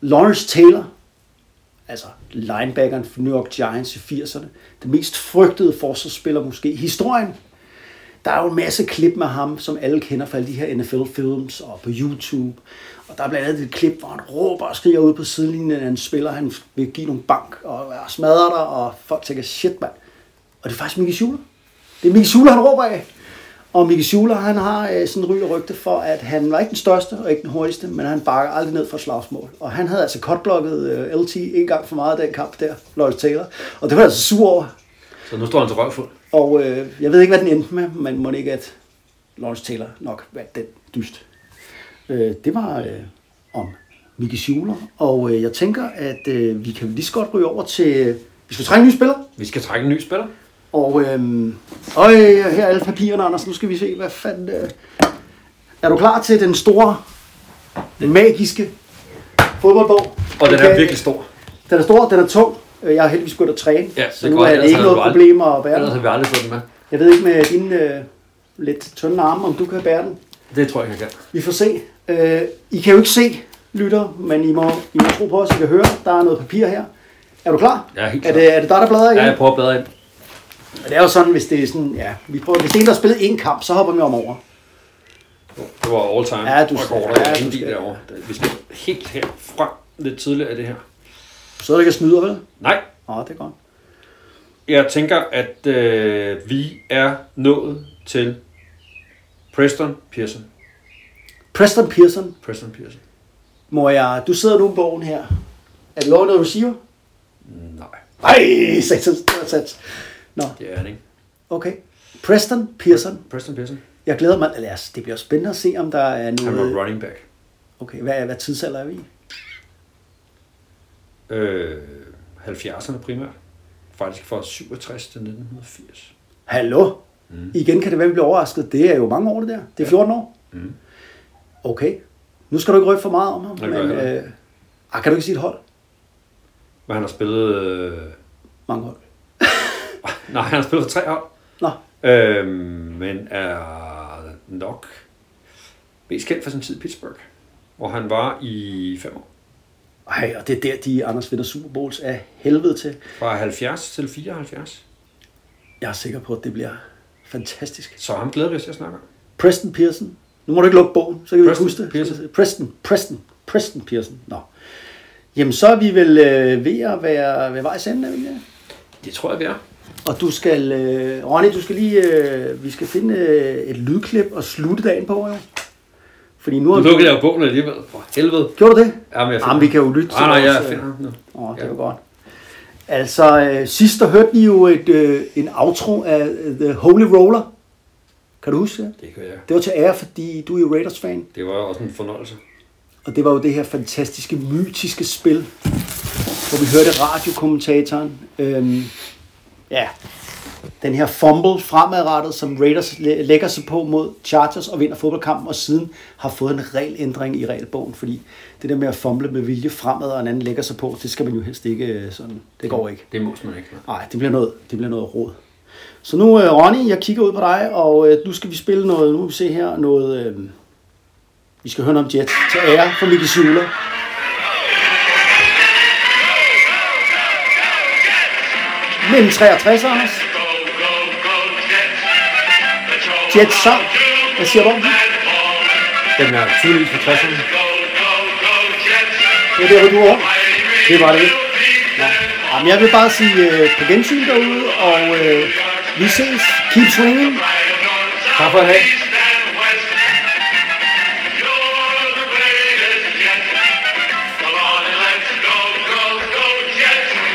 Lawrence Taylor, altså linebackeren for New York Giants i 80'erne, den mest frygtede forsvarsspiller måske i historien. Der er jo en masse klip med ham, som alle kender fra alle de her NFL-films og på YouTube. Og der er blandt andet et klip, hvor han råber og skriger ud på sidelinjen, at han spiller, han vil give nogle bank og smadrer dig, og folk tænker, shit mand. Og det er faktisk Mickey Schuler. Det er Mickey Schuler, han råber af. Og Mickey Schuler, han har øh, sådan en og rygte for, at han var ikke den største og ikke den hurtigste, men han bakker aldrig ned for slagsmål. Og han havde altså cutblokket øh, LT en gang for meget af den kamp der, Lawrence Taylor. Og det var altså sur over. Så nu står han til røvfuld. Og øh, jeg ved ikke, hvad den endte med, men må ikke, at Lawrence Taylor nok vandt den dyst. Øh, det var øh, om Mickey Schuler, og øh, jeg tænker, at øh, vi kan lige så godt ryge over til... Vi skal trænge en ny spiller, Vi skal trække en ny spiller. og øh, øj, her er alle papirerne, Anders. Nu skal vi se, hvad fanden... Øh, er du klar til den store, den magiske fodboldbog? Og den er virkelig stor. Den er stor, den er tung. Øh, Jeg har heldigvis gået at træne, Ja, så er nu godt, er det ellers ikke noget problem at bære Ellers den. har vi aldrig fået den med. Jeg ved ikke med dine øh, lidt tynde arme, om du kan bære den. Det tror jeg, jeg kan. Vi får se. Øh, I kan jo ikke se, lytter, men I må, I må tro på os, I kan høre. Der er noget papir her. Er du klar? Er helt Er klar. det, er det dig, der bladrer igen? Ja, jeg prøver at bladre ind. Det er jo sådan, hvis det er sådan, ja, vi prøver, hvis det er en, der har spillet én kamp, så hopper vi om over. Det var all time Ja, du skal- ja, Ja, du skal- derovre. Vi skal helt her frem lidt tidligere i det her. Så er der ikke snyder, vel? Nej, Nå, det er godt. jeg tænker, at øh, vi er nået til Preston Pearson. Preston Pearson, Preston Pearson. må jeg, du sidder nu i bogen her. Er det lov, noget receiver? Nej, Ej, satans, det sats. Nå, det er han ikke. okay. Preston Pearson. Preston Pearson. Jeg glæder mig, altså, det bliver spændende at se, om der er Han noget... var running back. Okay, hvad, hvad tidsalder er vi i? Øh, 70'erne primært. Faktisk fra 67 til 1980. Hallo? Mm. Igen kan det være, vi bliver overrasket. Det er jo mange år, det der. Det er 14 år. Mm. Okay. Nu skal du ikke røbe for meget om ham. Det men, øh, ah, kan du ikke sige et hold? Men han har spillet... Øh, Mange hold. nej, han har spillet for tre hold. Nå, Øhm, men er nok mest kendt for sin tid i Pittsburgh, hvor han var i fem år. Ej, og det er der, de Anders vinder Super Bowls er helvede til. Fra 70 til 74. Jeg er sikker på, at det bliver fantastisk. Så ham glæder vi os til at snakke om. Preston Pearson. Nu må du ikke lukke bogen, så kan vi Preston huske det. Pearson. Preston, Preston, Preston Pearson. Nå. Jamen, så er vi vel øh, ved at være ved vejs ende, er vi ikke det? Tror jeg, vi er. Og du skal, øh, Ronny, du skal lige, øh, vi skal finde øh, et lydklip og slutte dagen på, jo. Fordi nu Nu har lukker jeg jo bogen alligevel. For helvede. Gjorde du det? Jamen, jeg Jamen, vi kan jo lytte Nej, nej, jeg vores, finder ham nu. Åh, det Ja. var godt. Altså, øh, sidst der hørte vi jo et, øh, en outro af øh, The Holy Roller. Kan du huske det? Det kan jeg. Det var til ære, fordi du er jo Raiders-fan. Det var også en fornøjelse. Og det var jo det her fantastiske, mytiske spil, hvor vi hørte radiokommentatoren. Øhm, ja, den her fumble fremadrettet, som Raiders læ- lægger sig på mod Chargers og vinder fodboldkampen, og siden har fået en regelændring i regelbogen, fordi det der med at fumble med vilje fremad, og en anden lægger sig på, det skal man jo helst ikke øh, sådan. Det går ikke. Det må man ikke. Nej, det bliver noget, det bliver noget råd. Så nu, øh, Ronny, jeg kigger ud på dig, og øh, nu skal vi spille noget, nu må vi se her, noget, øh, vi skal høre noget om Jets til ære for Mickey Schuler. Men 63, Anders. Jets sang. Hvad siger du om den? Den er tydeligvis fra 60'erne. Det er der, hvor du er. Det var det ikke. Nå. Jamen, jeg vil bare sige øh, på gensyn derude, og øh, vi ses. Keep swinging. Tak for i dag.